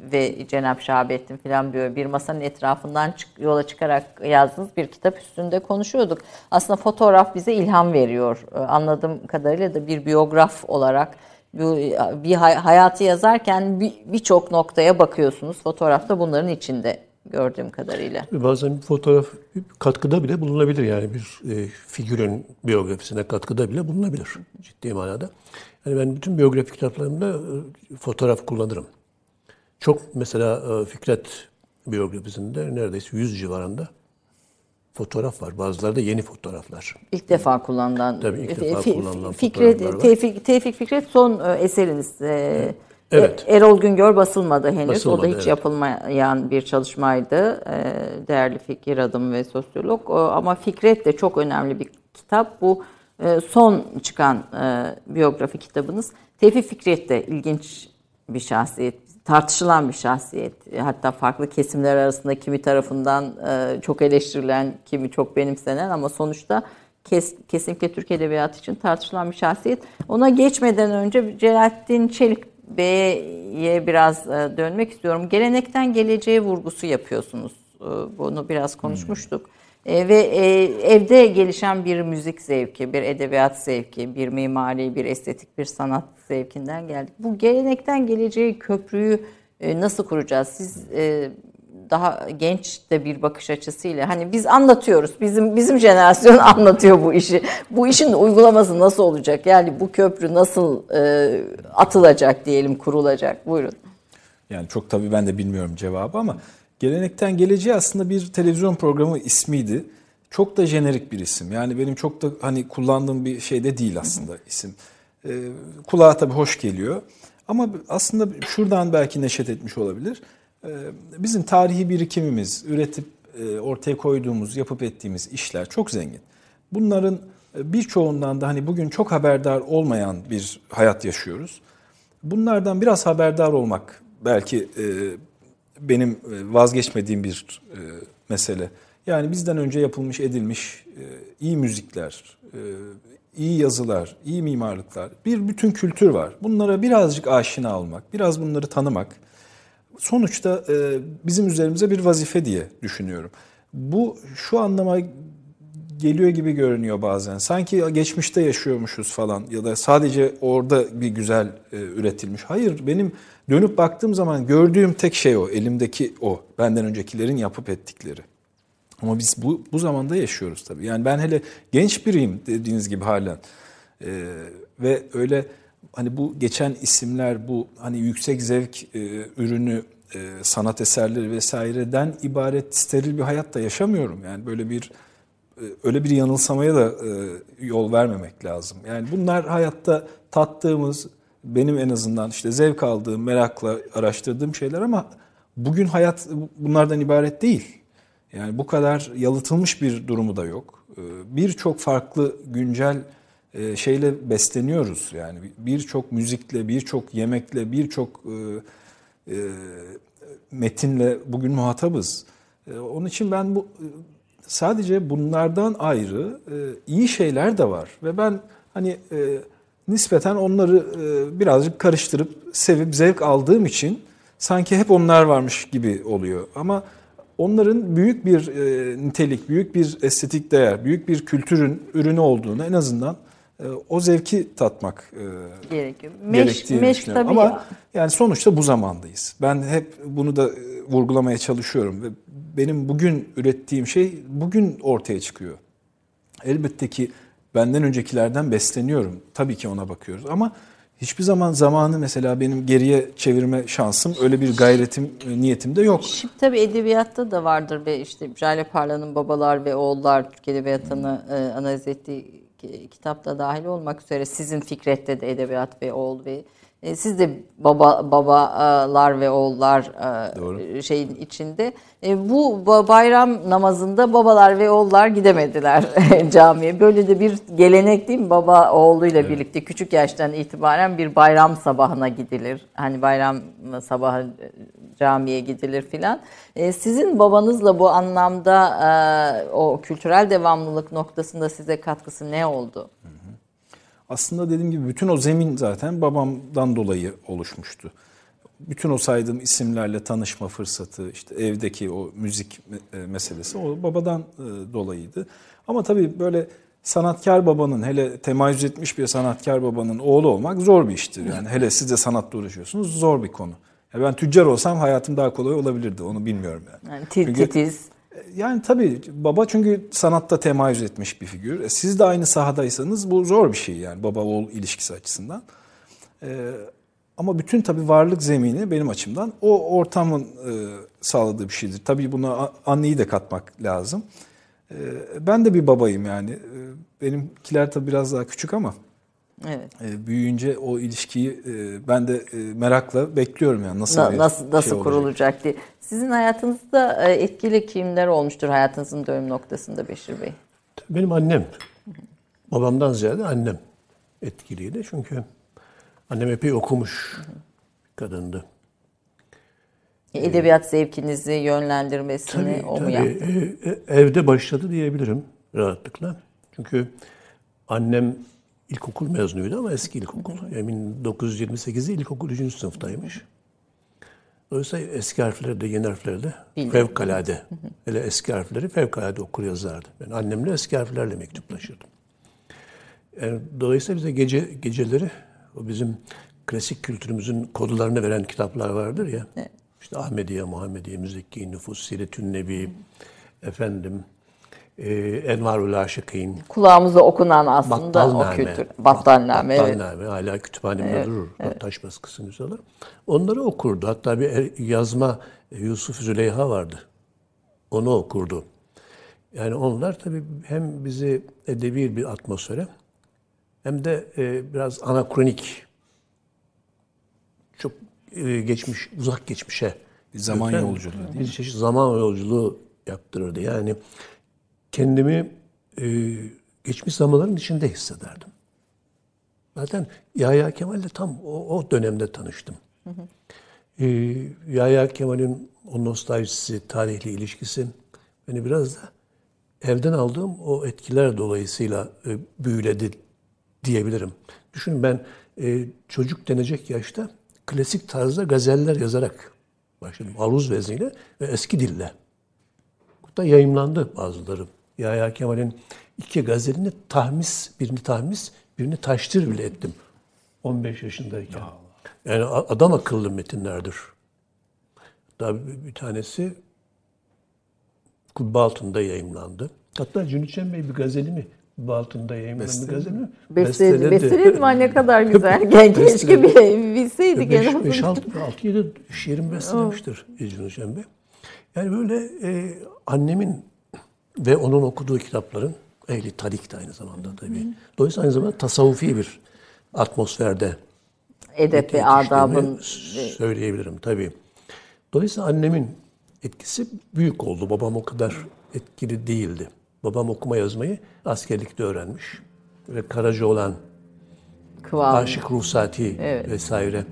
ve Cenab Şahabettin falan böyle bir masanın etrafından çık- yola çıkarak yazdığınız bir kitap üstünde konuşuyorduk. Aslında fotoğraf bize ilham veriyor. E, Anladığım kadarıyla da bir biyograf olarak bu bir hay- hayatı yazarken bir- birçok noktaya bakıyorsunuz. Fotoğrafta bunların içinde gördüğüm kadarıyla. Bazen bir fotoğraf bir katkıda bile bulunabilir yani bir e, figürün biyografisine katkıda bile bulunabilir ciddi manada. Yani ben bütün biyografi kitaplarımda e, fotoğraf kullanırım. Çok mesela e, Fikret biyografisinde neredeyse 100 civarında fotoğraf var. Bazıları da yeni fotoğraflar. İlk defa kullanılan, Tabii ilk Fi- defa kullanılan Fikret, var. Tevfik, Tevfik Fikret son e, eseriniz. E, Evet. E, Erol Güngör basılmadı henüz. o Basılmadı, da hiç evet. yapılmayan bir çalışmaydı. E, değerli Fikir Adım ve sosyolog. O, ama Fikret de çok önemli bir kitap. Bu e, son çıkan e, biyografi kitabınız. Tevfik Fikret de ilginç bir şahsiyet. Tartışılan bir şahsiyet. Hatta farklı kesimler arasında kimi tarafından e, çok eleştirilen, kimi çok benimsenen ama sonuçta kes, kesinlikle Türk Edebiyatı için tartışılan bir şahsiyet. Ona geçmeden önce Celalettin Çelik Bey'e biraz e, dönmek istiyorum. Gelenekten geleceğe vurgusu yapıyorsunuz. E, Bunu biraz konuşmuştuk. E, Ve e, evde gelişen bir müzik zevki, bir edebiyat zevki, bir mimari, bir estetik, bir sanat zevkinden geldik. Bu gelenekten geleceğe köprüyü e, nasıl kuracağız? Siz e, daha genç de bir bakış açısıyla hani biz anlatıyoruz. Bizim bizim jenerasyon anlatıyor bu işi. Bu işin uygulaması nasıl olacak? Yani bu köprü nasıl e, atılacak diyelim, kurulacak? Buyurun. Yani çok tabii ben de bilmiyorum cevabı ama gelenekten geleceğe aslında bir televizyon programı ismiydi. Çok da jenerik bir isim. Yani benim çok da hani kullandığım bir şey de değil aslında isim. Ee, kulağa tabii hoş geliyor. Ama aslında şuradan belki neşet etmiş olabilir. Ee, bizim tarihi birikimimiz, üretip e, ortaya koyduğumuz, yapıp ettiğimiz işler çok zengin. Bunların e, birçoğundan da hani bugün çok haberdar olmayan bir hayat yaşıyoruz. Bunlardan biraz haberdar olmak belki e, benim e, vazgeçmediğim bir e, mesele. Yani bizden önce yapılmış, edilmiş e, iyi müzikler, e, iyi yazılar, iyi mimarlıklar, bir bütün kültür var. Bunlara birazcık aşina olmak, biraz bunları tanımak sonuçta e, bizim üzerimize bir vazife diye düşünüyorum. Bu şu anlama geliyor gibi görünüyor bazen. Sanki geçmişte yaşıyormuşuz falan ya da sadece orada bir güzel e, üretilmiş. Hayır benim dönüp baktığım zaman gördüğüm tek şey o. Elimdeki o. Benden öncekilerin yapıp ettikleri. Ama biz bu, bu zamanda yaşıyoruz tabii. Yani ben hele genç biriyim dediğiniz gibi halen. Ee, ve öyle hani bu geçen isimler bu hani yüksek zevk e, ürünü e, sanat eserleri vesaireden ibaret steril bir hayatta yaşamıyorum. Yani böyle bir e, öyle bir yanılsamaya da e, yol vermemek lazım. Yani bunlar hayatta tattığımız, benim en azından işte zevk aldığım, merakla araştırdığım şeyler ama bugün hayat bunlardan ibaret değil. Yani bu kadar yalıtılmış bir durumu da yok. E, Birçok farklı güncel e, şeyle besleniyoruz. Yani birçok müzikle, birçok yemekle, birçok e, e, metinle bugün muhatabız. E, Onun için ben bu sadece bunlardan ayrı e, iyi şeyler de var ve ben hani e, nispeten onları e, birazcık karıştırıp sevip zevk aldığım için sanki hep onlar varmış gibi oluyor. Ama onların büyük bir e, nitelik, büyük bir estetik değer, büyük bir kültürün ürünü olduğunu en azından e, o zevki tatmak e, Gerekiyor. Meş, gerektiğini meş düşünüyorum. tabii Ama yani sonuçta bu zamandayız. Ben hep bunu da e, vurgulamaya çalışıyorum ve benim bugün ürettiğim şey bugün ortaya çıkıyor. Elbette ki benden öncekilerden besleniyorum. Tabii ki ona bakıyoruz ama hiçbir zaman zamanı mesela benim geriye çevirme şansım öyle bir gayretim, e, niyetim de yok. Şimdi tabii edebiyatta da vardır ve işte Jale Parla'nın Babalar ve Oğullar Türk Edebiyatı'nı e, analiz ettiği ki- kitapta dahil olmak üzere sizin Fikret'te de Edebiyat ve Oğul ve e, siz de baba babalar ve oğullar e, Doğru. şeyin içinde. E, bu ba- bayram namazında babalar ve oğullar gidemediler camiye. Böyle de bir gelenek değil mi? Baba oğluyla birlikte küçük yaştan itibaren bir bayram sabahına gidilir. Hani bayram sabahı camiye gidilir filan. E, sizin babanızla bu anlamda e, o kültürel devamlılık noktasında size katkısı ne oldu? Aslında dediğim gibi bütün o zemin zaten babamdan dolayı oluşmuştu. Bütün o saydığım isimlerle tanışma fırsatı, işte evdeki o müzik e, meselesi o babadan e, dolayıydı. Ama tabii böyle sanatkar babanın, hele temayüz etmiş bir sanatkar babanın oğlu olmak zor bir iştir. Yani hele siz de sanatla uğraşıyorsunuz, zor bir konu. Ya ben tüccar olsam hayatım daha kolay olabilirdi, onu bilmiyorum yani. Yani titiz. Yani tabii baba çünkü sanatta temayüz etmiş bir figür. E, Siz de aynı sahadaysanız bu zor bir şey yani baba oğul ilişkisi açısından. Ee, ama bütün tabii varlık zemini benim açımdan o ortamın e, sağladığı bir şeydir. Tabii buna anneyi de katmak lazım. Ee, ben de bir babayım yani. Ee, benimkiler tabii biraz daha küçük ama Evet. E, büyüyünce o ilişkiyi e, ben de e, merakla bekliyorum yani nasıl Na- bir nasıl nasıl şey olacak. kurulacak diye. Sizin hayatınızda e, etkili kimler olmuştur hayatınızın dönüm noktasında Beşir Bey? Benim annem, babamdan ziyade annem etkiliydi. Çünkü annem epey okumuş kadındı. Edebiyat zevkinizi yönlendirmesini Tabii, o mu tabii. yaptı? Evde başladı diyebilirim rahatlıkla. Çünkü annem ilkokul mezunuydu ama eski ilkokul. Yani 1928'de ilkokul 3. sınıftaymış. Dolayısıyla eski harfleri de yeni harfleri de fevkalade. Hele eski harfleri fevkalade okur yazardı. Ben annemle eski harflerle mektuplaşırdım. Yani dolayısıyla bize gece geceleri o bizim klasik kültürümüzün kodlarını veren kitaplar vardır ya. İşte Ahmediye, Muhammediye, Müzekki, Nüfus, Siretün Nebi, efendim, e, Envarul Aşıkîn, Kulağımıza okunan aslında o Battalname. kültür. Battalname, evet. Battalname hala kütüphanemde durur. Taş baskısı nüshalar. Onları okurdu. Hatta bir er- yazma e, Yusuf Züleyha vardı. Onu okurdu. Yani onlar tabii hem bizi edebi bir atmosfere hem de e, biraz anakronik çok e, geçmiş, uzak geçmişe Bir zaman götüren yolculuğu değil Bir çeşit zaman yolculuğu yaptırırdı. Yani kendimi e, geçmiş zamanların içinde hissederdim. Zaten Yahya Kemal'le tam o, o dönemde tanıştım. E, Yahya Kemal'in o nostaljisi, tarihli ilişkisi beni biraz da evden aldığım o etkiler dolayısıyla e, büyüledi diyebilirim. Düşünün ben e, çocuk denecek yaşta klasik tarzda gazeller yazarak başladım. Aruz vezniyle ve eski dille. Hatta yayımlandı bazıları. Yahya Kemal'in iki gazelini tahmis, birini tahmis, birini taştır bile ettim. 15 yaşındayken. Yani a- adam akıllı metinlerdir. Hatta bir, bir tanesi Kubbe altında yayımlandı. Hatta Cüneyt Cem Bey bir gazelini Kubbe altında yayımlanan bir gazel mi? Besteledi. Besteledi mi? Ne kadar güzel. Gen- Keşke bir bilseydik en azından. 5 6 6 7 şiirin bestelemiştir Cüneyt Cem Bey. Yani böyle e, annemin ve onun okuduğu kitapların ehli tarik de aynı zamanda tabii. Dolayısıyla aynı zamanda tasavvufi bir atmosferde Edep ve adabın söyleyebilirim tabii. Dolayısıyla annemin etkisi büyük oldu. Babam o kadar etkili değildi. Babam okuma yazmayı askerlikte öğrenmiş. Ve Karaca olan kıvamı. Aşık Ruhsati Evet. vesaire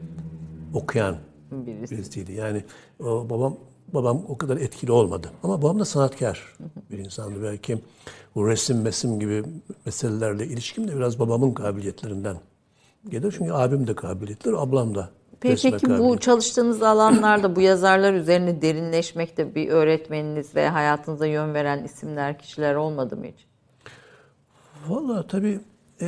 okuyan Birisi. birisiydi. Yani o babam babam o kadar etkili olmadı. Ama babam da sanatkar bir insandı. Belki bu resim mesim gibi meselelerle ilişkim de biraz babamın kabiliyetlerinden gelir. Çünkü abim de kabiliyetli, ablam da Peki, peki bu çalıştığınız alanlarda bu yazarlar üzerine derinleşmekte bir öğretmeniniz ve hayatınıza yön veren isimler, kişiler olmadı mı hiç? Vallahi tabii e,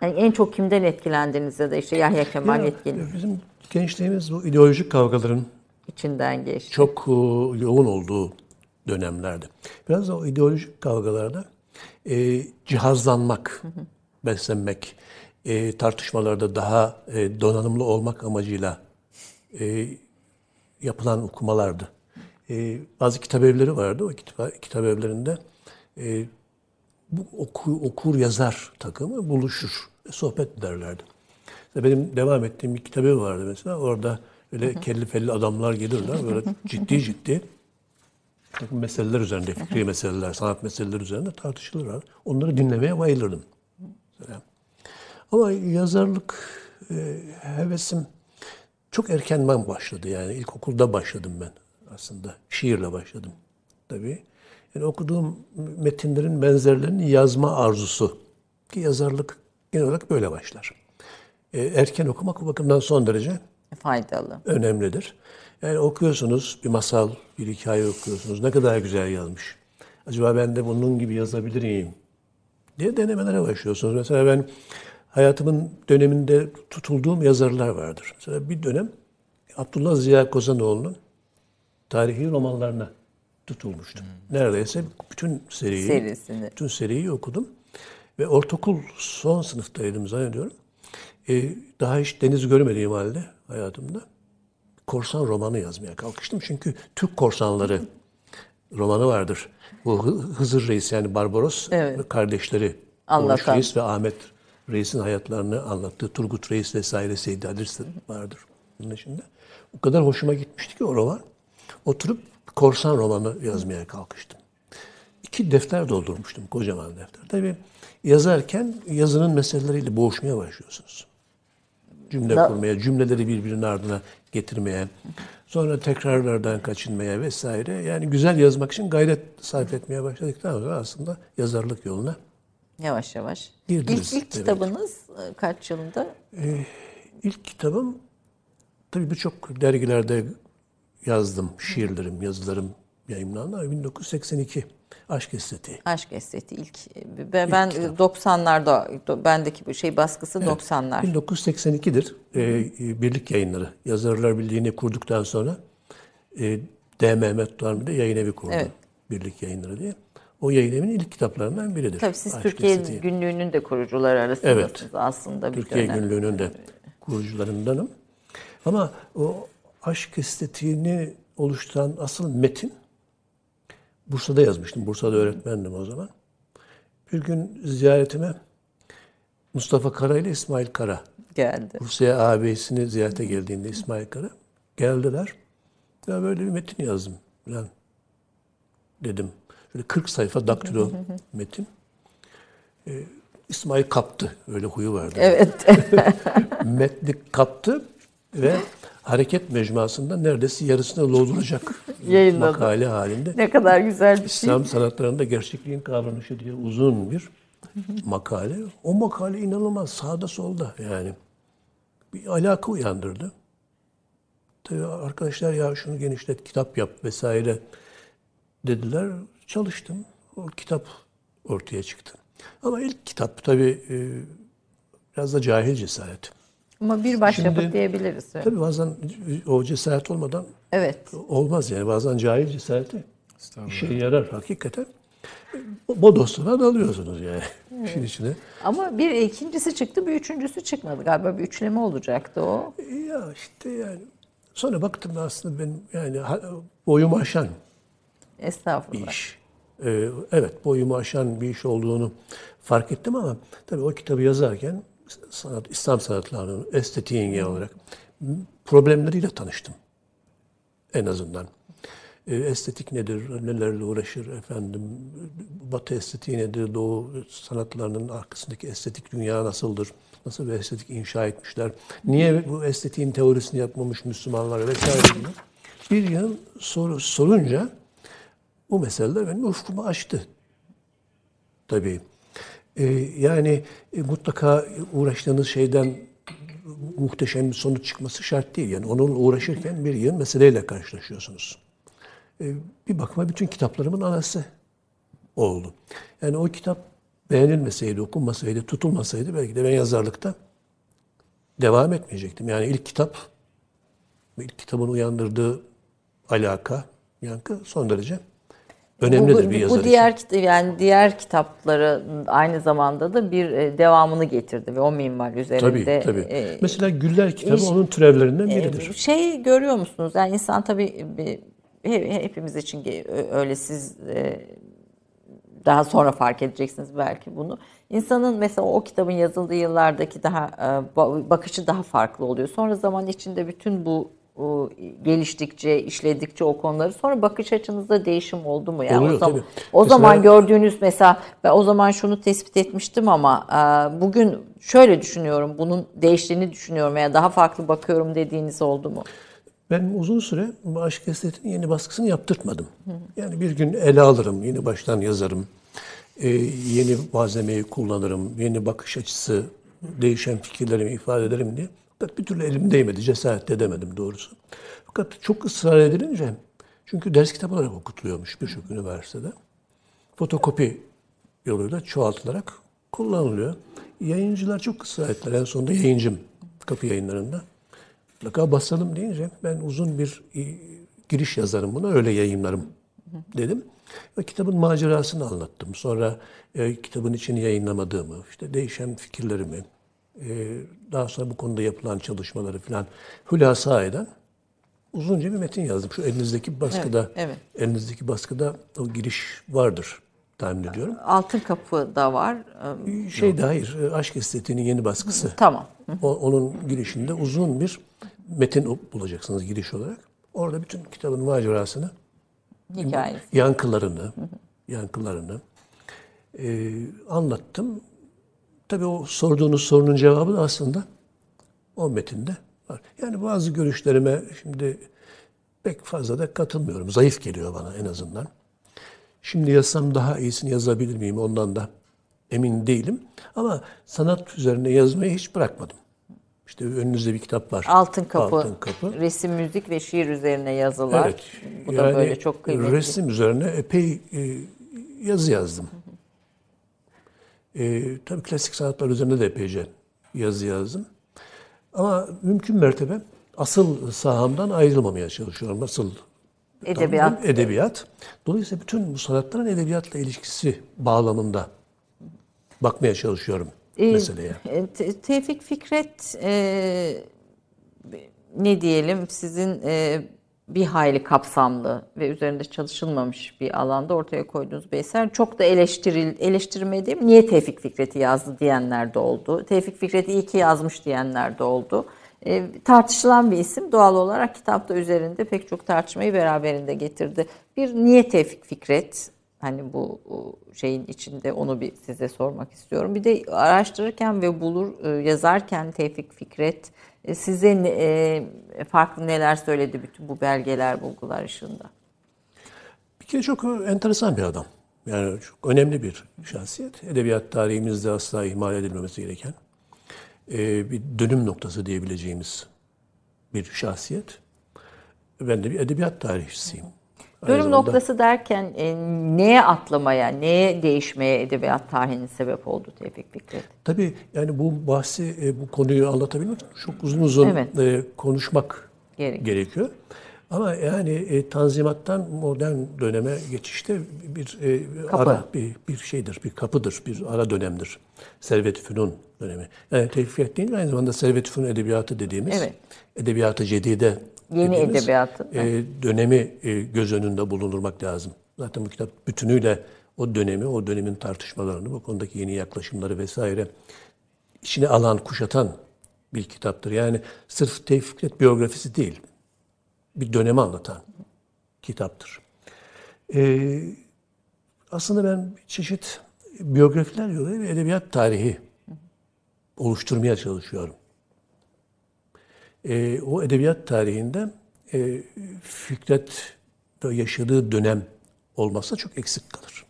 Yani en çok kimden etkilendiniz ya da işte Yahya Kemal ya, Yetkin'in bizim gençliğimiz bu ideolojik kavgaların içinden geçti. çok e, yoğun olduğu dönemlerde. Biraz da o ideolojik kavgalarda e, cihazlanmak, beslenmek, e, tartışmalarda daha e, donanımlı olmak amacıyla e, yapılan okumalardı. E, bazı kitap evleri vardı. O kitap, kitap evlerinde e, bu oku, okur yazar takımı buluşur, sohbet ederlerdi. Benim devam ettiğim bir kitabı vardı mesela. Orada böyle kelli felli adamlar gelirler. Böyle ciddi ciddi takım meseleler üzerinde, fikri meseleler, sanat meseleleri üzerinde tartışılırlar. Onları dinlemeye bayılırdım. Ama yazarlık e, hevesim çok erkenden başladı yani. ilkokulda başladım ben aslında. Şiirle başladım tabii. Yani okuduğum metinlerin benzerlerini yazma arzusu. Ki yazarlık genel olarak böyle başlar. E, erken okumak o bakımdan son derece Faydalı. önemlidir. Yani okuyorsunuz bir masal, bir hikaye okuyorsunuz. Ne kadar güzel yazmış. Acaba ben de bunun gibi yazabilir miyim? diye denemelere başlıyorsunuz. Mesela ben hayatımın döneminde tutulduğum yazarlar vardır. Mesela bir dönem Abdullah Ziya Kozanoğlu'nun tarihi romanlarına tutulmuştum. Neredeyse bütün seriyi, Serisini. bütün seriyi okudum. Ve ortaokul son sınıftaydım zannediyorum. Ee, daha hiç deniz görmediğim halde hayatımda korsan romanı yazmaya kalkıştım. Çünkü Türk korsanları romanı vardır. Bu Hı- Hızır Reis yani Barbaros Evet. ve kardeşleri Anlatan. Oruç Reis ve Ahmet Reis'in hayatlarını anlattığı Turgut Reis vesaire Seydi Adirsi vardır bunun içinde. O kadar hoşuma gitmişti ki o roman. Oturup korsan romanı yazmaya kalkıştım. İki defter doldurmuştum, kocaman defter. Tabii yazarken yazının meseleleriyle boğuşmaya başlıyorsunuz. Cümle Da- kurmaya, cümleleri birbirinin ardına getirmeye, sonra tekrarlardan kaçınmaya vesaire. Yani güzel yazmak için gayret sarf etmeye başladıktan sonra aslında yazarlık yoluna Yavaş yavaş. Girdiniz, İlk, ilk kitabınız e, kaç yılında? İlk kitabım tabii birçok dergilerde yazdım. Şiirlerim, yazılarım yayınlandı. ama 1982 Aşk Estetiği. Aşk Estetiği ilk. Ben, ben 90'larda bendeki bu şey baskısı 90'lar. 1982'dir. Ee, Birlik Yayınları. Yazarlar Birliği'ni kurduktan sonra e, D. Mehmet Doğan bir yayın evi kurdu. Evet. Birlik Yayınları diye. O yayın evinin ilk kitaplarından biridir. Tabii siz Aşk Türkiye Estetiği. Günlüğü'nün de kurucuları arasındasınız Evet. aslında bir Türkiye dönem. Günlüğü'nün de kurucularındanım. Ama o aşk estetiğini oluşturan asıl metin Bursa'da yazmıştım. Bursa'da öğretmendim o zaman. Bir gün ziyaretime Mustafa Kara ile İsmail Kara. geldi. Bursa'ya ağabeyisini ziyarete geldiğinde İsmail Kara geldiler. Ya böyle bir metin yazdım falan dedim. Şöyle 40 sayfa daktilo metin. Ee, İsmail kaptı. Öyle huyu vardı. Evet. Metni kaptı ve hareket mecmuasında neredeyse yarısını dolduracak makale halinde. ne kadar güzel bir şey. İslam sanatlarında gerçekliğin kavranışı diye uzun bir makale. O makale inanılmaz sağda solda yani. Bir alaka uyandırdı. Tabii arkadaşlar ya şunu genişlet, kitap yap vesaire dediler. Çalıştım. O kitap ortaya çıktı. Ama ilk kitap tabii e, biraz da cahil cesaret. Ama bir başyapıt Şimdi- diyebiliriz. Tabii bazen o cesaret olmadan Evet. olmaz yani. Bazen cahil cesareti işe yarar hakikaten. Bodoslama dalıyorsunuz yani işin içine. Ama bir ikincisi çıktı, bir üçüncüsü çıkmadı. Galiba bir üçleme olacaktı o. Ya işte yani sonra baktım da aslında benim yani boyumu aşan bir Estağfurullah. iş. Ee, evet boyumu aşan bir iş olduğunu fark ettim ama tabii o kitabı yazarken sanat, İslam sanatlarının estetiğin genel olarak problemleriyle tanıştım. En azından. Ee, estetik nedir, nelerle uğraşır efendim, batı estetiği nedir, doğu sanatlarının arkasındaki estetik dünya nasıldır, nasıl bir estetik inşa etmişler, niye bu estetiğin teorisini yapmamış Müslümanlar vesaire gibi bir yıl soru sorunca bu meseleler benim ufkumu açtı. Tabii. Ee, yani e, mutlaka uğraştığınız şeyden muhteşem bir sonuç çıkması şart değil. Yani onunla uğraşırken bir yığın meseleyle karşılaşıyorsunuz. Ee, bir bakıma bütün kitaplarımın anası oldu. Yani o kitap beğenilmeseydi, okunmasaydı, tutulmasaydı belki de ben yazarlıkta devam etmeyecektim. Yani ilk kitap, ilk kitabın uyandırdığı alaka, yankı son derece önemlidir bu, bir bu yazar için. diğer kit- yani diğer kitapları aynı zamanda da bir e, devamını getirdi ve o minval Tabii, üzerinde tabii. e, Mesela Güller kitabı iş- onun türevlerinden e, biridir. şey görüyor musunuz? Yani insan tabii hepimiz için öyle siz e, daha sonra fark edeceksiniz belki bunu. İnsanın mesela o kitabın yazıldığı yıllardaki daha e, ba- bakışı daha farklı oluyor. Sonra zaman içinde bütün bu o, geliştikçe, işledikçe o konuları sonra bakış açınızda değişim oldu mu? Yani Oluyor, o zaman, tabii. o Mesela- zaman gördüğünüz mesela ben o zaman şunu tespit etmiştim ama e, bugün şöyle düşünüyorum, bunun değiştiğini düşünüyorum veya daha farklı bakıyorum dediğiniz oldu mu? Ben uzun süre bu aşk estetinin yeni baskısını yaptırtmadım. Yani bir gün ele alırım, yeni baştan yazarım. Ee, yeni malzemeyi kullanırım, yeni bakış açısı, değişen fikirlerimi ifade ederim diye. Fakat bir türlü elim değmedi, cesaret de edemedim doğrusu. Fakat çok ısrar edilince, çünkü ders kitabı olarak okutuluyormuş birçok üniversitede. Fotokopi yoluyla çoğaltılarak kullanılıyor. Yayıncılar çok ısrar ettiler. En sonunda yayıncım kapı yayınlarında. Mutlaka basalım deyince ben uzun bir e, giriş yazarım buna öyle yayınlarım dedim. Ve kitabın macerasını anlattım. Sonra e, kitabın içini yayınlamadığımı, işte değişen fikirlerimi, daha sonra bu konuda yapılan çalışmaları falan hülasa eden uzunca bir metin yazdım. Şu elinizdeki baskıda, Evet, elinizdeki baskıda o giriş vardır. tahmin ediyorum. Altın Kapı da var. Ee, Şey de hayır, e, Aşk Estetiği'nin yeni baskısı. Tamam. O- onun girişinde uzun bir metin bulacaksınız giriş olarak. Orada bütün kitabın macerasını, Hikayesi. yankılarını, yankılarını e, anlattım. Tabii o sorduğunuz sorunun cevabı da aslında o metinde var. Yani bazı görüşlerime şimdi pek fazla da katılmıyorum. Zayıf geliyor bana en azından. Şimdi yazsam daha iyisini yazabilir miyim ondan da emin değilim. Ama sanat üzerine yazmayı hiç bırakmadım. İşte önünüzde bir kitap var. Altın Kapı, Altın Kapı. resim, müzik ve şiir üzerine yazılar. Evet. Bu da böyle çok kıymetli. Resim üzerine epey e, yazı yazdım. E, tabii klasik sanatlar üzerine de epeyce yazı yazdım. Ama mümkün mertebe asıl sahamdan ayrılmamaya çalışıyorum. Asıl Edebiyat. Tamam, edebiyat. Dolayısıyla bütün bu sanatların edebiyatla ilişkisi bağlamında bakmaya çalışıyorum Ee, meseleye. e, Te- Tevfik Fikret e, ne diyelim sizin e, bir hayli kapsamlı ve üzerinde çalışılmamış bir alanda ortaya koyduğunuz bir eser. Çok da eleştiril, eleştirmediğim niye Tevfik Fikret'i yazdı diyenler de oldu. Tevfik Fikret'i iyi ki yazmış diyenler de oldu. E, tartışılan bir isim doğal olarak kitapta üzerinde pek çok tartışmayı beraberinde getirdi. Bir niye Tevfik Fikret? Hani bu şeyin içinde onu bir size sormak istiyorum. Bir de araştırırken ve bulur e, yazarken Tevfik Fikret e, size ne- e, farklı neler söyledi bütün bu belgeler, bulgular ışığında? Bir kere çok enteresan bir adam. Yani çok önemli bir şahsiyet. Edebiyat tarihimizde asla ihmal edilmemesi gereken bir dönüm noktası diyebileceğimiz bir şahsiyet. Ben de bir edebiyat tarihçisiyim. Aynı Dönüm zamanda- noktası derken e, neye atlamaya, neye değişmeye edebiyat tarihinin sebep oldu Tevfik Fikret? Tabii yani bu bahsi, e, bu konuyu anlatabilmek için çok uzun uzun Evet. e, konuşmak Gerekiyor. gerekiyor. Ama yani e, Tanzimat'tan modern döneme geçişte bir e, Kapı. ara bir, bir şeydir, bir kapıdır, bir ara dönemdir. Servet-i Fünun dönemi. Yani Tevfik değil aynı zamanda Servet-i Fünun edebiyatı dediğimiz, Evet. edebiyatı cedide Yeni dediğimiz, edebiyatı. e, dönemi e, göz önünde bulundurmak lazım. Zaten bu kitap bütünüyle o dönemi, o dönemin tartışmalarını, bu konudaki yeni yaklaşımları vesaire içine alan, kuşatan bir kitaptır. Yani sırf Tevfik biyografisi değil, bir dönemi anlatan kitaptır. Ee, aslında ben çeşit biyografiler yoluyla edebiyat tarihi oluşturmaya çalışıyorum. Ee, o edebiyat tarihinde e, Fikret yaşadığı dönem olmazsa çok eksik kalır.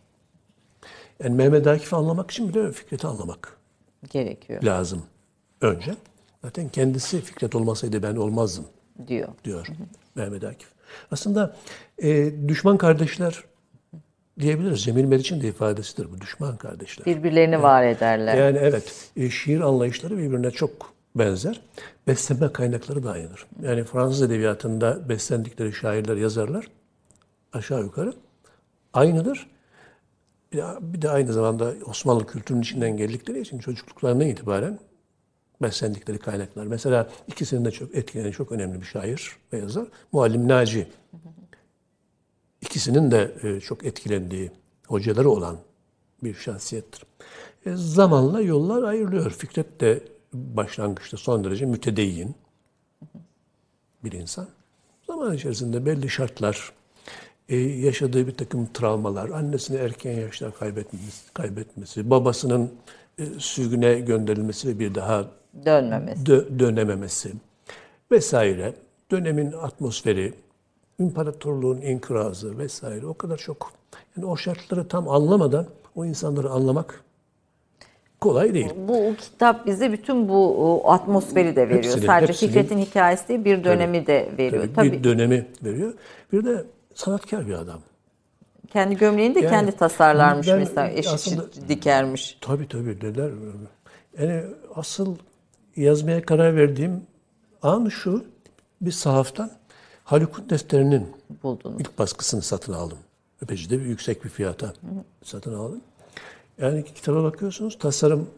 Yani Mehmet Akif'i anlamak için bile Fikret'i anlamak Gerekiyor lazım önce. Zaten kendisi Fikret olmasaydı ben olmazdım diyor. diyor Mehmet Akif. Aslında e, düşman kardeşler diyebiliriz. Cemil Meriç'in de ifadesidir bu düşman kardeşler. Birbirlerini var ederler. Yani evet e, şiir anlayışları birbirine çok benzer. Beslenme kaynakları da aynıdır. Yani Fransız edebiyatında beslendikleri şairler, yazarlar aşağı yukarı aynıdır. Bir de, bir de aynı zamanda Osmanlı kültürünün içinden geldikleri için çocukluklarına itibaren beslendikleri kaynaklar. Mesela ikisinin de çok etkileyen çok önemli bir şair ve yazar. Muallim Naci. İkisinin de e, çok etkilendiği hocaları olan bir şahsiyettir. E, zamanla yollar ayrılıyor. Fikret de başlangıçta son derece mütedeyyin bir insan. Zaman içerisinde belli şartlar, e, yaşadığı bir takım travmalar, annesini erken yaşta kaybetmesi, kaybetmesi babasının e, sürgüne gönderilmesi ve bir daha Dönmemesi. dö- dönememesi vesaire, dönemin atmosferi, imparatorluğun inkırazı vesaire o kadar çok. Yani o şartları tam anlamadan o insanları anlamak kolay değil. Bu kitap bize bütün bu atmosferi de veriyor. Hepsini, Sadece hepsini. Fikret'in hikayesi değil, bir dönemi de veriyor. Tabii, Tabii, Bir dönemi veriyor. Bir de sanatkar bir adam. kendi gömleğini de Yani kendi tasarlarmış ben mesela. Eşi aslında- dikermiş. Tabii tabii neler. Yani asıl yazmaya karar verdiğim an şu. Bir sahaftan Haluk'un defterinin Buldunuz. ilk baskısını satın aldım. Epeyce de bir yüksek bir fiyata satın aldım. Yani kitaba bakıyorsunuz tasarım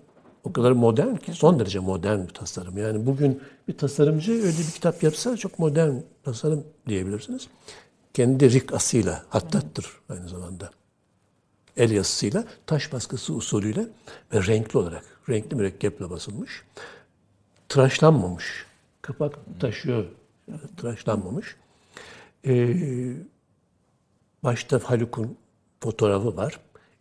o kadar modern ki son derece modern bir tasarım. Yani bugün bir tasarımcı öyle bir kitap yapsa çok modern tasarım diyebilirsiniz. Kendi rikasıyla hattattır aynı zamanda. El yazısıyla, taş baskısı usulüyle ve renkli olarak, renkli mürekkeple basılmış. Tıraşlanmamış. Kapak taşıyor, tıraşlanmamış. Ee, başta Haluk'un fotoğrafı var.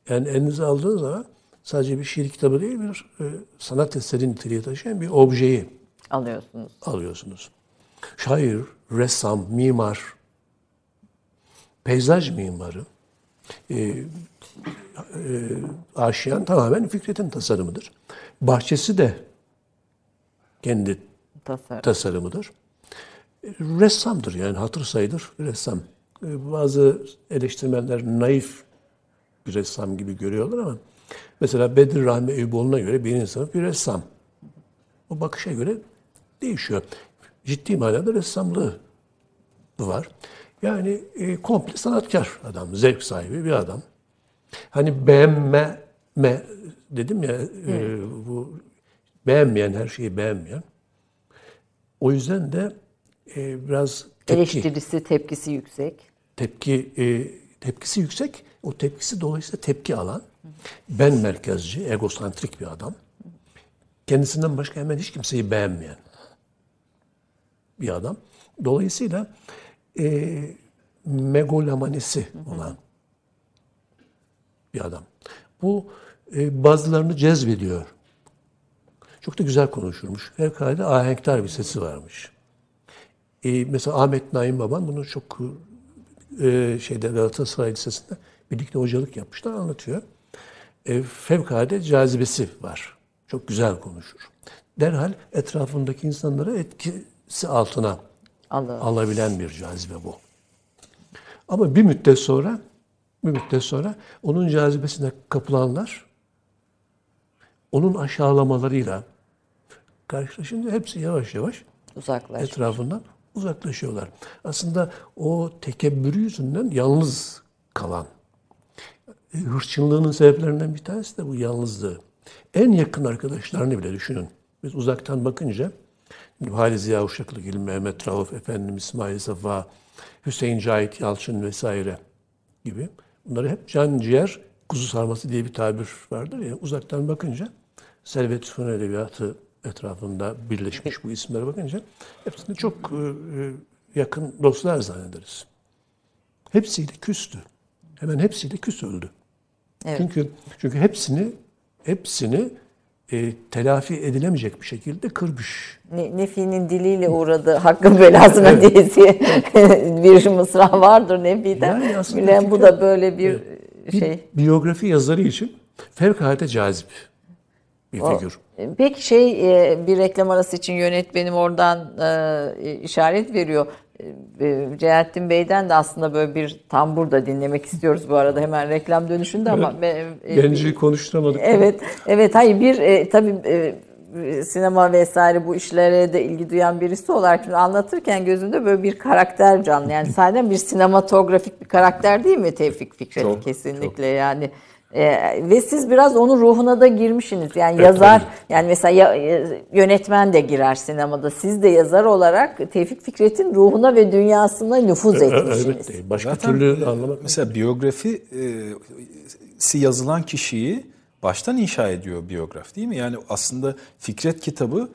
Yani elinize aldığınız zaman sadece bir şiir kitabı değil, bir e, sanat eseri niteliği taşıyan bir objeyi Alıyorsunuz. alıyorsunuz. Şair, ressam, mimar, peyzaj mimarı, e, e, aşiyan tamamen Fikret'in tasarımıdır. Bahçesi de kendi Tasarım. tasarımıdır. E, Ressamdır yani hatır sayılır ressam. E, Bazı eleştirmenler naif bir ressam gibi görüyorlar ama mesela Bedir Rahmi Eyüboğlu'na göre birinci sınıf bir ressam. O bakışa göre değişiyor. Ciddi manada ressamlığı var. Yani e, komple sanatkar adam, zevk sahibi bir adam. Hani beğenme me, dedim ya e, bu beğenmeyen her şeyi beğenmeyen. O yüzden de e, biraz tepki, Eleştirisi, tepkisi yüksek. tepki e, tepkisi yüksek. O tepkisi dolayısıyla tepki alan, ben merkezci, egosantrik bir adam. Kendisinden başka hemen hiç kimseyi beğenmeyen bir adam. Dolayısıyla e, megalomanisi olan bir adam. Bu e, bazılarını cezbediyor. Çok da güzel konuşurmuş. Fevkalade ahenktar bir sesi varmış. E, mesela Ahmet Naim Baban bunu çok e, şeyde Galatasaray Lisesi'nde birlikte hocalık yapmışlar anlatıyor. E, fevkalade cazibesi var. Çok güzel konuşur. Derhal etrafındaki insanları etkisi altına Alır. alabilen bir cazibe bu. Ama bir müddet sonra bir müddet sonra onun cazibesine kapılanlar onun aşağılamalarıyla karşılaşınca hepsi yavaş yavaş Uzaklaş. etrafından uzaklaşıyorlar. Aslında o tekebbürü yüzünden yalnız kalan. E, Hırçınlığının sebeplerinden bir tanesi de bu yalnızlığı. En yakın arkadaşlarını bile düşünün. Biz uzaktan bakınca Hali Ziya Uşaklıgil, Mehmet Rauf, efendim İsmail Safa, Hüseyin Cahit Yalçın vesaire gibi. Bunları hep can ciğer kuzu sarması diye bir tabir vardır ya. Uzaktan bakınca Servet Fünun Edebiyatı etrafında birleşmiş bu isimlere bakınca hepsini çok e, e, yakın dostlar zannederiz. Hepsiyle küstü. Hemen hepsiyle küs öldü. Evet. Çünkü çünkü hepsini hepsini e, telafi edilemeyecek bir şekilde kırmış. Ne- Nefi'nin diliyle uğradı hakkın belasına diyesi bir mısra vardır Nefi'den. Yani Bilen bu da böyle bir Bir şey. biyografi yazarı için fevkalade cazip bir figür. Peki şey e, bir reklam arası için yönetmenim oradan e, işaret veriyor. Celalettin Bey'den de aslında böyle bir tambur da dinlemek istiyoruz bu arada hemen reklam dönüşünde ama e, e, konuşturamadık. Evet, evet. Hayır bir e, tabii e, sinema vesaire bu işlere de ilgi duyan birisi olarak şimdi anlatırken gözümde böyle bir karakter canlı. Yani sadece bir sinematografik bir karakter değil mi Tevfik Fikret? Çok, Kesinlikle yani. E, ve siz biraz onun ruhuna da girmişsiniz. Yani yazar, yani mesela ya- e, yönetmen de girer sinemada. Siz de yazar olarak Tevfik Fikret'in ruhuna ve dünyasına nüfuz etmişsiniz. Evet, başka Zaten türlü anlamak Mesela biyografi e, si yazılan kişiyi baştan inşa ediyor biyograf değil mi? Yani aslında Fikret kitabı e,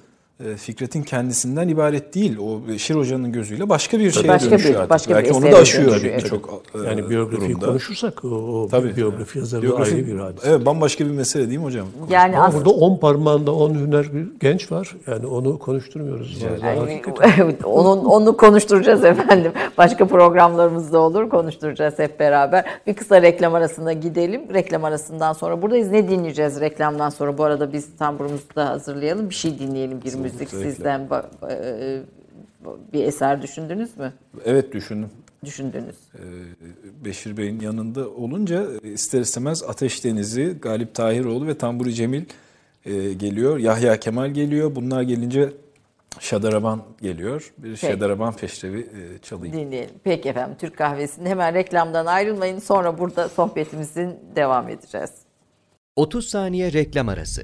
Fikret'in kendisinden ibaret değil. O Beşir Hoca'nın gözüyle başka bir şeye Başka dönüşüyor bir- artık. başka bir Belki onu esere da aşıyor dönüşüyor, evet. birçok e, yani biyografiyi durumda. konuşursak o, o Tabii. biyografi yazarı da Biyografi- ayrı bir hadise. Evet bambaşka bir mesele değil mi hocam? Yani Ama burada on parmağında on hüner bir genç var. Yani onu konuşturmuyoruz. Yani, evet, onun onu konuşturacağız efendim. Başka programlarımızda olur konuşturacağız hep beraber. Bir kısa reklam arasına gidelim. Reklam arasından sonra buradayız. Ne dinleyeceğiz reklamdan sonra? Bu arada biz tamburumuzu da hazırlayalım. Bir şey dinleyelim bir müzik reklam. sizden. ba- e, bir eser düşündünüz mü? Evet düşündüm. Düşündünüz. Beşir Bey'in yanında olunca ister istemez Ateş Denizi, Galip Tahiroğlu ve Tamburi Cemil e, geliyor. Yahya Kemal geliyor. Bunlar gelince Şadaraban geliyor. Bir Şadaraban peşrevi e, çalayım. Dinleyelim. Peki efendim Türk kahvesinde hemen reklamdan ayrılmayın. Sonra burada sohbetimizin devam edeceğiz. 30 saniye reklam arası.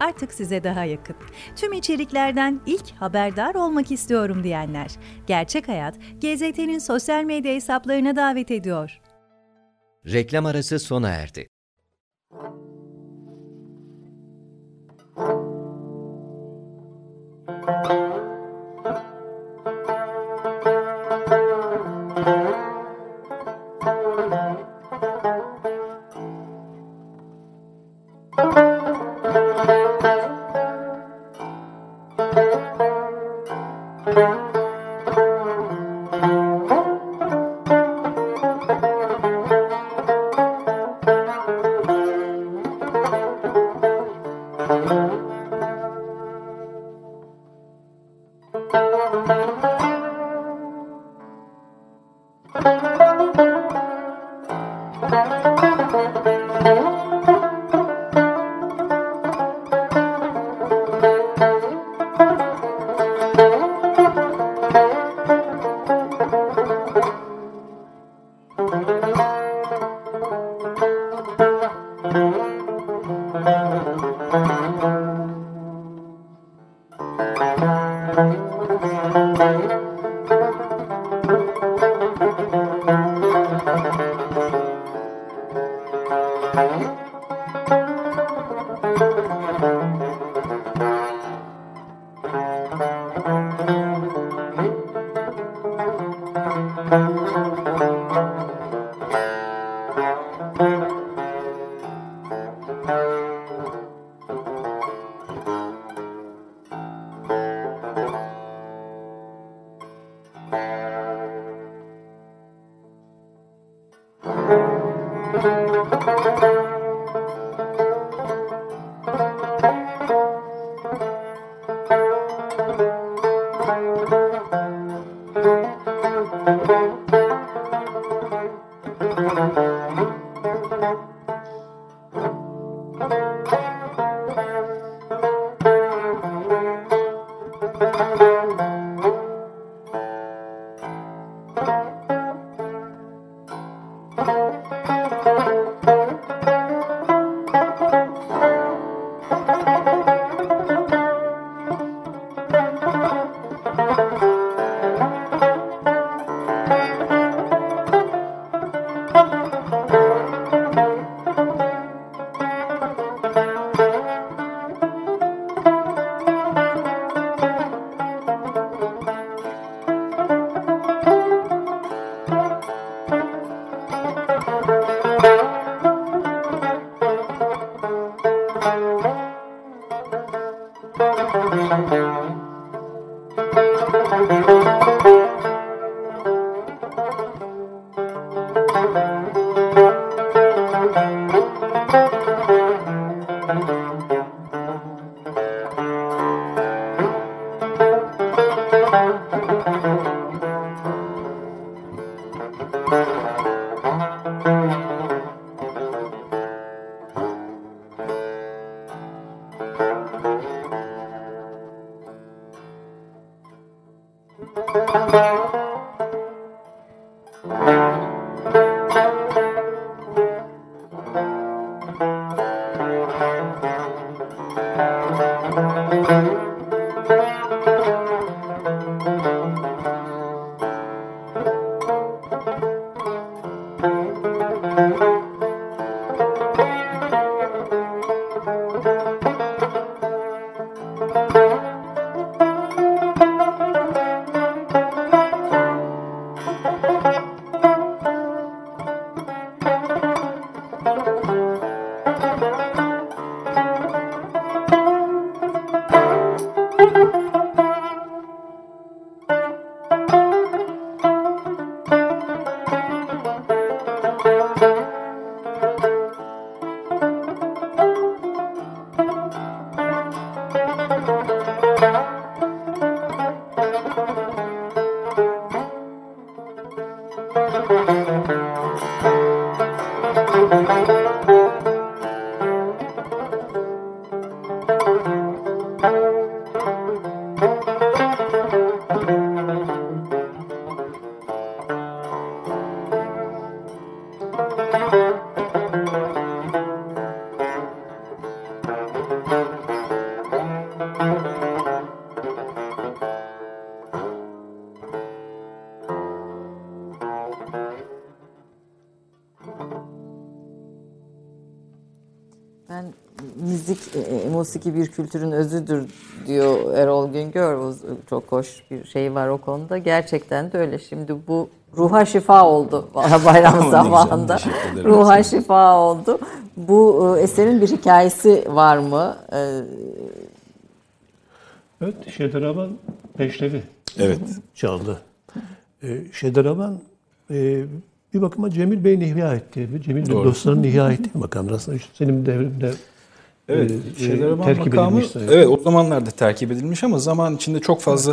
artık size daha yakın. Tüm içeriklerden ilk haberdar olmak istiyorum diyenler. Gerçek Hayat, GZT'nin sosyal medya hesaplarına davet ediyor. Reklam arası sona erdi. Musiki bir kültürün özüdür diyor Erol Güngör. Çok hoş bir şey var o konuda. Gerçekten de öyle. Şimdi bu ruha şifa oldu bayram zamanında. Ruha şifa oldu. Bu e, eserin bir hikayesi var mı? E, Evet, Şederaban Peşrevi Evet. çaldı. Ee, Şederaban e, bir bakıma Cemil Bey'in ihya ettiği, Cemil Bey Doğru. dostlarının ihya ettiği makamdır. Aslında işte senin devrinde Evet, e, Şederaban terkip makamı edilmiş sayılır. evet o zamanlarda terkip edilmiş ama zaman içinde çok fazla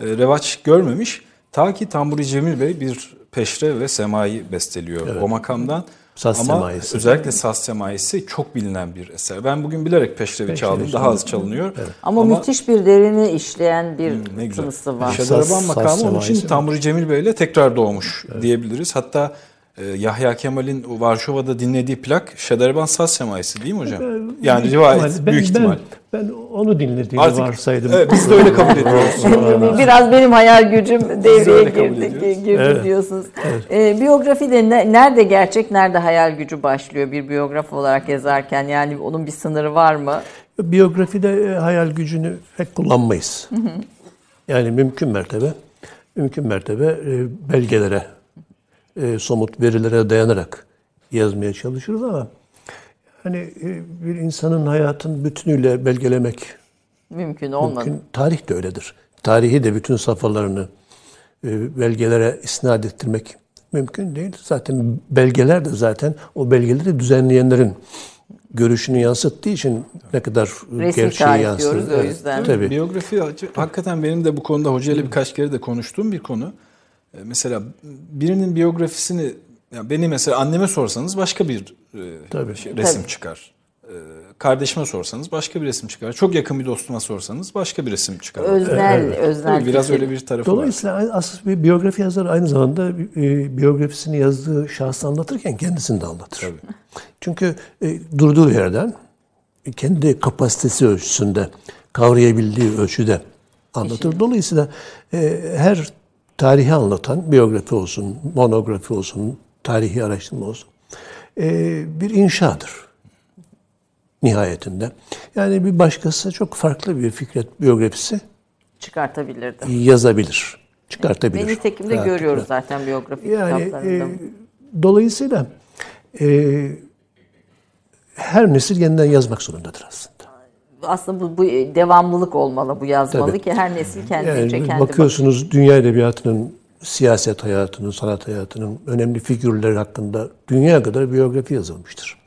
e, revaç görmemiş. Ta ki Tamburi Cemil Bey bir peşre ve semai besteliyor o makamdan. Saz ama semaisi. özellikle saz semaisi çok bilinen bir eser. Ben bugün bilerek peşrevi Peşrevi çaldım. Daha az çalınıyor. ama, müthiş bir derini işleyen bir Hmm, ne güzel. tınısı var. Saz makamı onun için. Tamburi Cemil Bey ile tekrar doğmuş diyebiliriz. Hatta e, Yahya Kemal'in Varşova'da dinlediği plak Şederaban Saz Semaisi değil mi hocam? Yani Büyük rivayet, ihtimal- büyük ihtimal. Ben, ben onu dinlediğini Artık varsaydım. evet, biz de öyle kabul ediyoruz. Biraz benim hayal gücüm devreye girdi, girdi Evet. diyorsunuz. Ee, biyografide ne- nerede gerçek, nerede hayal gücü başlıyor bir biyograf olarak yazarken? Yani onun bir sınırı var mı? Biyografide e, hayal gücünü pek kullanmayız. Yani mümkün mertebe, mümkün mertebe e, belgelere, e, somut verilere dayanarak yazmaya çalışırız ama hani e, bir insanın hayatın bütünüyle belgelemek Mümkün olmadı. mümkün. Tarih de öyledir. Tarihi de bütün safhalarını e, belgelere isnat ettirmek mümkün değil. Zaten belgeler de zaten o belgeleri düzenleyenlerin görüşünü yansıttığı için ne kadar Resim gerçeği diyoruz o Evet, yüzden. Tabii. Biyografi hakikaten benim de bu konuda hocayla birkaç kere de konuştuğum bir konu. Ee, Mesela birinin biyografisini yani beni mesela anneme sorsanız başka bir e, Tabii. şey- resim Tabii. çıkar. Ee, Kardeşime sorsanız başka bir resim çıkar. Çok yakın bir dostuma sorsanız başka bir resim çıkar. Öznel, öznel. Tabii biraz öyle bir tarafı var. Dolayısıyla asıl bir biyografi yazarı aynı zamanda e, biyografisini yazdığı şahsı anlatırken kendisini de anlatır. Çünkü e, durduğu yerden e, kendi kapasitesi ölçüsünde, kavrayabildiği ölçüde anlatır. Dolayısıyla e, her tarihi anlatan biyografi olsun, monografi olsun, tarihi araştırma olsun e, bir inşadır nihayetinde. Yani bir başkası çok farklı bir Fikret biyografisi Çıkartabilirdi. yazabilir, çıkartabilir. Ve nitekim de görüyoruz zaten biyografi Yani kitaplarında. e, dolayısıyla e, her nesil yeniden yazmak zorundadır aslında. Aslında bu, bu devamlılık olmalı, bu yazmalı Tabii. ki her nesil kendince Yani kendi bakıyorsunuz dünya edebiyatının, siyaset hayatının, sanat hayatının önemli figürleri hakkında dünya kadar biyografi yazılmıştır.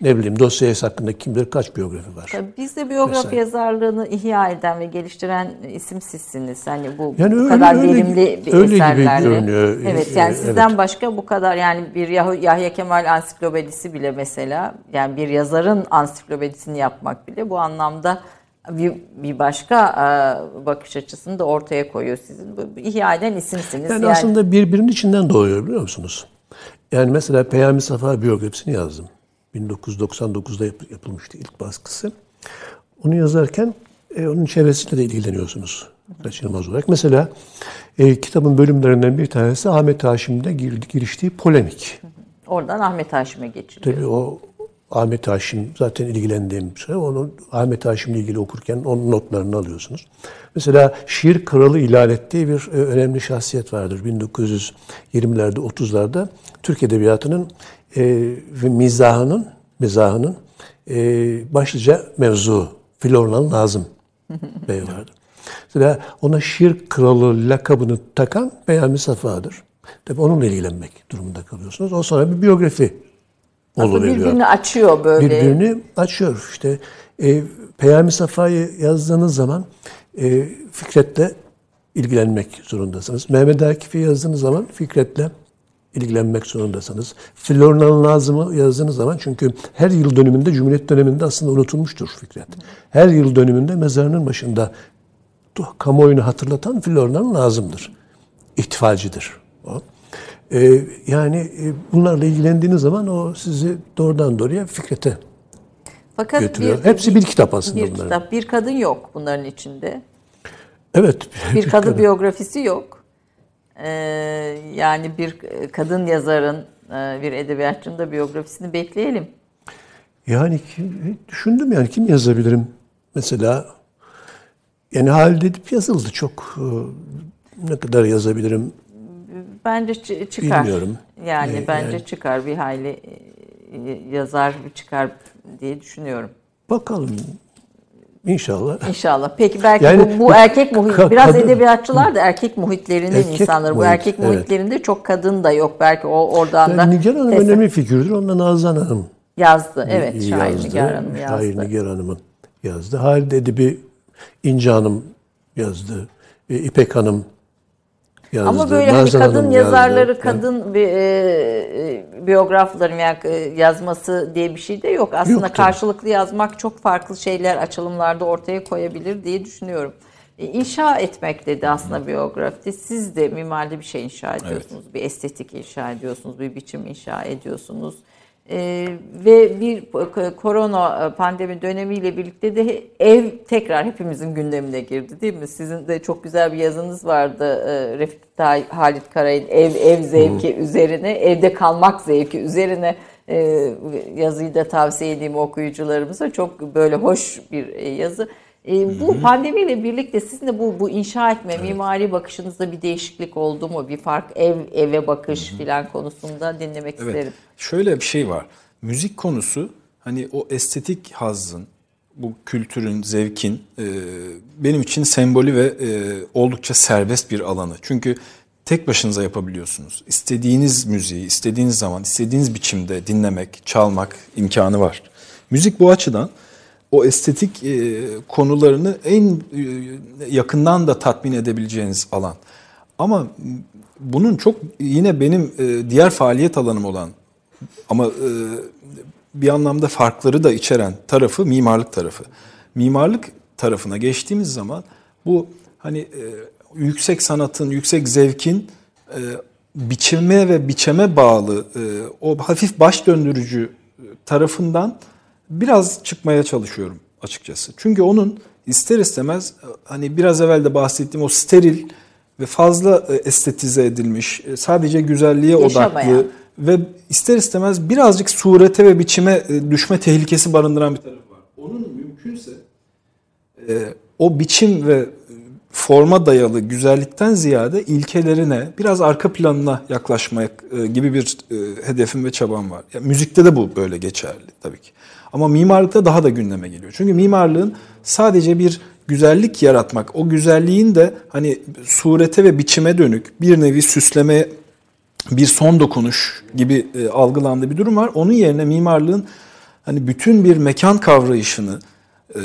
Ne bileyim Dostoyevski hakkında kim bilir kaç biyografi var. Tabii Bizde biyografi Vesaire. yazarlığını ihya eden ve geliştiren isim sizsiniz. Hani bu, Yani bu öyle- kadar öyle- verimli bir öyle gibi eserlerle. görünüyor. Evet yani Ee, sizden evet. başka bu kadar yani bir Yah- Yahya Kemal ansiklopedisi bile mesela yani bir yazarın ansiklopedisini yapmak bile bu anlamda bir, bir başka e, bakış açısını da ortaya koyuyor sizin. Bu, ihya eden isimsiniz. Yani, aslında birbirinin içinden doğuyor biliyor musunuz? Yani mesela Peyami Safa biyografisini yazdım. 1999'da yap- yapılmıştı ilk baskısı. Onu yazarken e, onun çevresiyle de ilgileniyorsunuz kaçınılmaz olarak. Mesela e, kitabın bölümlerinden bir tanesi Ahmet Haşim'de gir- giriştiği polemik. Oradan Ahmet Haşim'e geçiliyor. Tabii o Ahmet Haşim zaten ilgilendiğim şey. Onu Ahmet Haşim'le ilgili okurken onun notlarını alıyorsunuz. Mesela şiir kralı ilan ettiği bir e, önemli şahsiyet vardır. 1920'lerde 30'larda Türk edebiyatının ve mizahının mizahının e, başlıca mevzu Florlan Nazım Bey vardır. Mesela ona şiir kralı lakabını takan Peyami Safa'dır. Tabii onunla ilgilenmek durumunda kalıyorsunuz. O sonra bir biyografi Aslında oluveriyor. birbirini açıyor böyle. Birbirini açıyor işte. E, Peyami Safa'yı yazdığınız zaman e, Fikret'le ilgilenmek zorundasınız. Mehmet Akif'i yazdığınız zaman Fikret'le ilgilenmek zorundasınız. Flornan Nazım'ı yazdığınız zaman çünkü her yıl dönümünde, Cumhuriyet döneminde aslında unutulmuştur Fikret. Her yıl dönümünde mezarının başında kamuoyunu hatırlatan Flornan Nazım'dır. İhtifalcidir o. Ee, yani e, bunlarla ilgilendiğiniz zaman o sizi doğrudan doğruya Fikret'e Fakat götürüyor. Hepsi bir kitap aslında bir bunların. kitap. Bir kadın yok bunların içinde. Evet. Bir kadın biyografisi yok. Ee, yani bir kadın yazarın, e, bir edebiyatçının da biyografisini bekleyelim. Yani kim, düşündüm yani kim yazabilirim? Mesela yani Halide Edip yazıldı çok. e, Ne kadar yazabilirim? Bence çı- çıkar. Bilmiyorum. Yani Ee, bence yani- çıkar bir hayli e, yazar çıkar diye düşünüyorum. Bakalım. İnşallah. İnşallah. Peki belki Yani bu, bu erkek muhit ka- biraz kadın- edebiyatçılar da erkek muhitlerinin Erkek insanları. Bu muhit, erkek evet. muhitlerinde çok kadın da yok. Belki o oradan da Yani Nigar Hanım tesi- önemli figürdür. Onunla Nazan Hanım yazdı. Evet, yazdı. şair Nigar Hanım Şair yazdı. Nigar Hanım'ın yazdı. Halide Edip'i İnce Hanım yazdı. İpek Hanım yazdı. Ama böyle hani kadın Hanım yazarları, yazdı. kadın bi- e, e, biyografların yani e, yazması diye bir şey de yok. Aslında Yok tabii. karşılıklı yazmak çok farklı şeyler açılımlarda ortaya koyabilir diye düşünüyorum. E, İnşa etmek dedi aslında biyografide. Siz de mimaride bir şey inşa ediyorsunuz. Bir estetik inşa ediyorsunuz. Bir biçim inşa ediyorsunuz. E, ve bir e, korona pandemi dönemiyle birlikte de ev tekrar hepimizin gündemine girdi değil mi? Sizin de çok güzel bir yazınız vardı e, Refik Halit Karay'ın ev ev zevki üzerine, evde kalmak zevki üzerine e, yazıyı da tavsiye edeyim okuyucularımıza. Çok böyle hoş bir e, yazı. E, bu pandemiyle birlikte sizin de bu bu inşa etme, mimari bakışınızda bir değişiklik oldu mu? Bir fark ev eve bakış filan konusunda dinlemek Evet. isterim. Şöyle bir şey var. Müzik konusu hani o estetik hazzın, bu kültürün, zevkin e, benim için sembolü ve e, oldukça serbest bir alanı. Çünkü tek başınıza yapabiliyorsunuz. İstediğiniz müziği, istediğiniz zaman, istediğiniz biçimde dinlemek, çalmak imkanı var. Müzik bu açıdan o estetik e, konularını en e, yakından da tatmin edebileceğiniz alan. Ama bunun çok yine benim e, diğer faaliyet alanım olan ama e, bir anlamda farkları da içeren tarafı mimarlık tarafı. Mimarlık tarafına geçtiğimiz zaman bu hani e, yüksek sanatın, yüksek zevkin e, biçime ve biçeme bağlı e, o hafif baş döndürücü tarafından biraz çıkmaya çalışıyorum açıkçası. Çünkü onun ister istemez e, hani biraz evvel de bahsettiğim o steril ve fazla e, estetize edilmiş, e, sadece güzelliğe odaklı ve ister istemez birazcık surete ve biçime düşme tehlikesi barındıran bir tarafı var. Onun mümkünse o biçim ve forma dayalı güzellikten ziyade ilkelerine, biraz arka planına yaklaşmak gibi bir hedefim ve çabam var. Yani müzikte de bu böyle geçerli tabii ki. Ama mimarlıkta daha da gündeme geliyor. Çünkü mimarlığın sadece bir güzellik yaratmak, o güzelliğin de hani surete ve biçime dönük bir nevi süsleme bir son dokunuş gibi e, algılandığı bir durum var. Onun yerine mimarlığın hani bütün bir mekan kavrayışını e,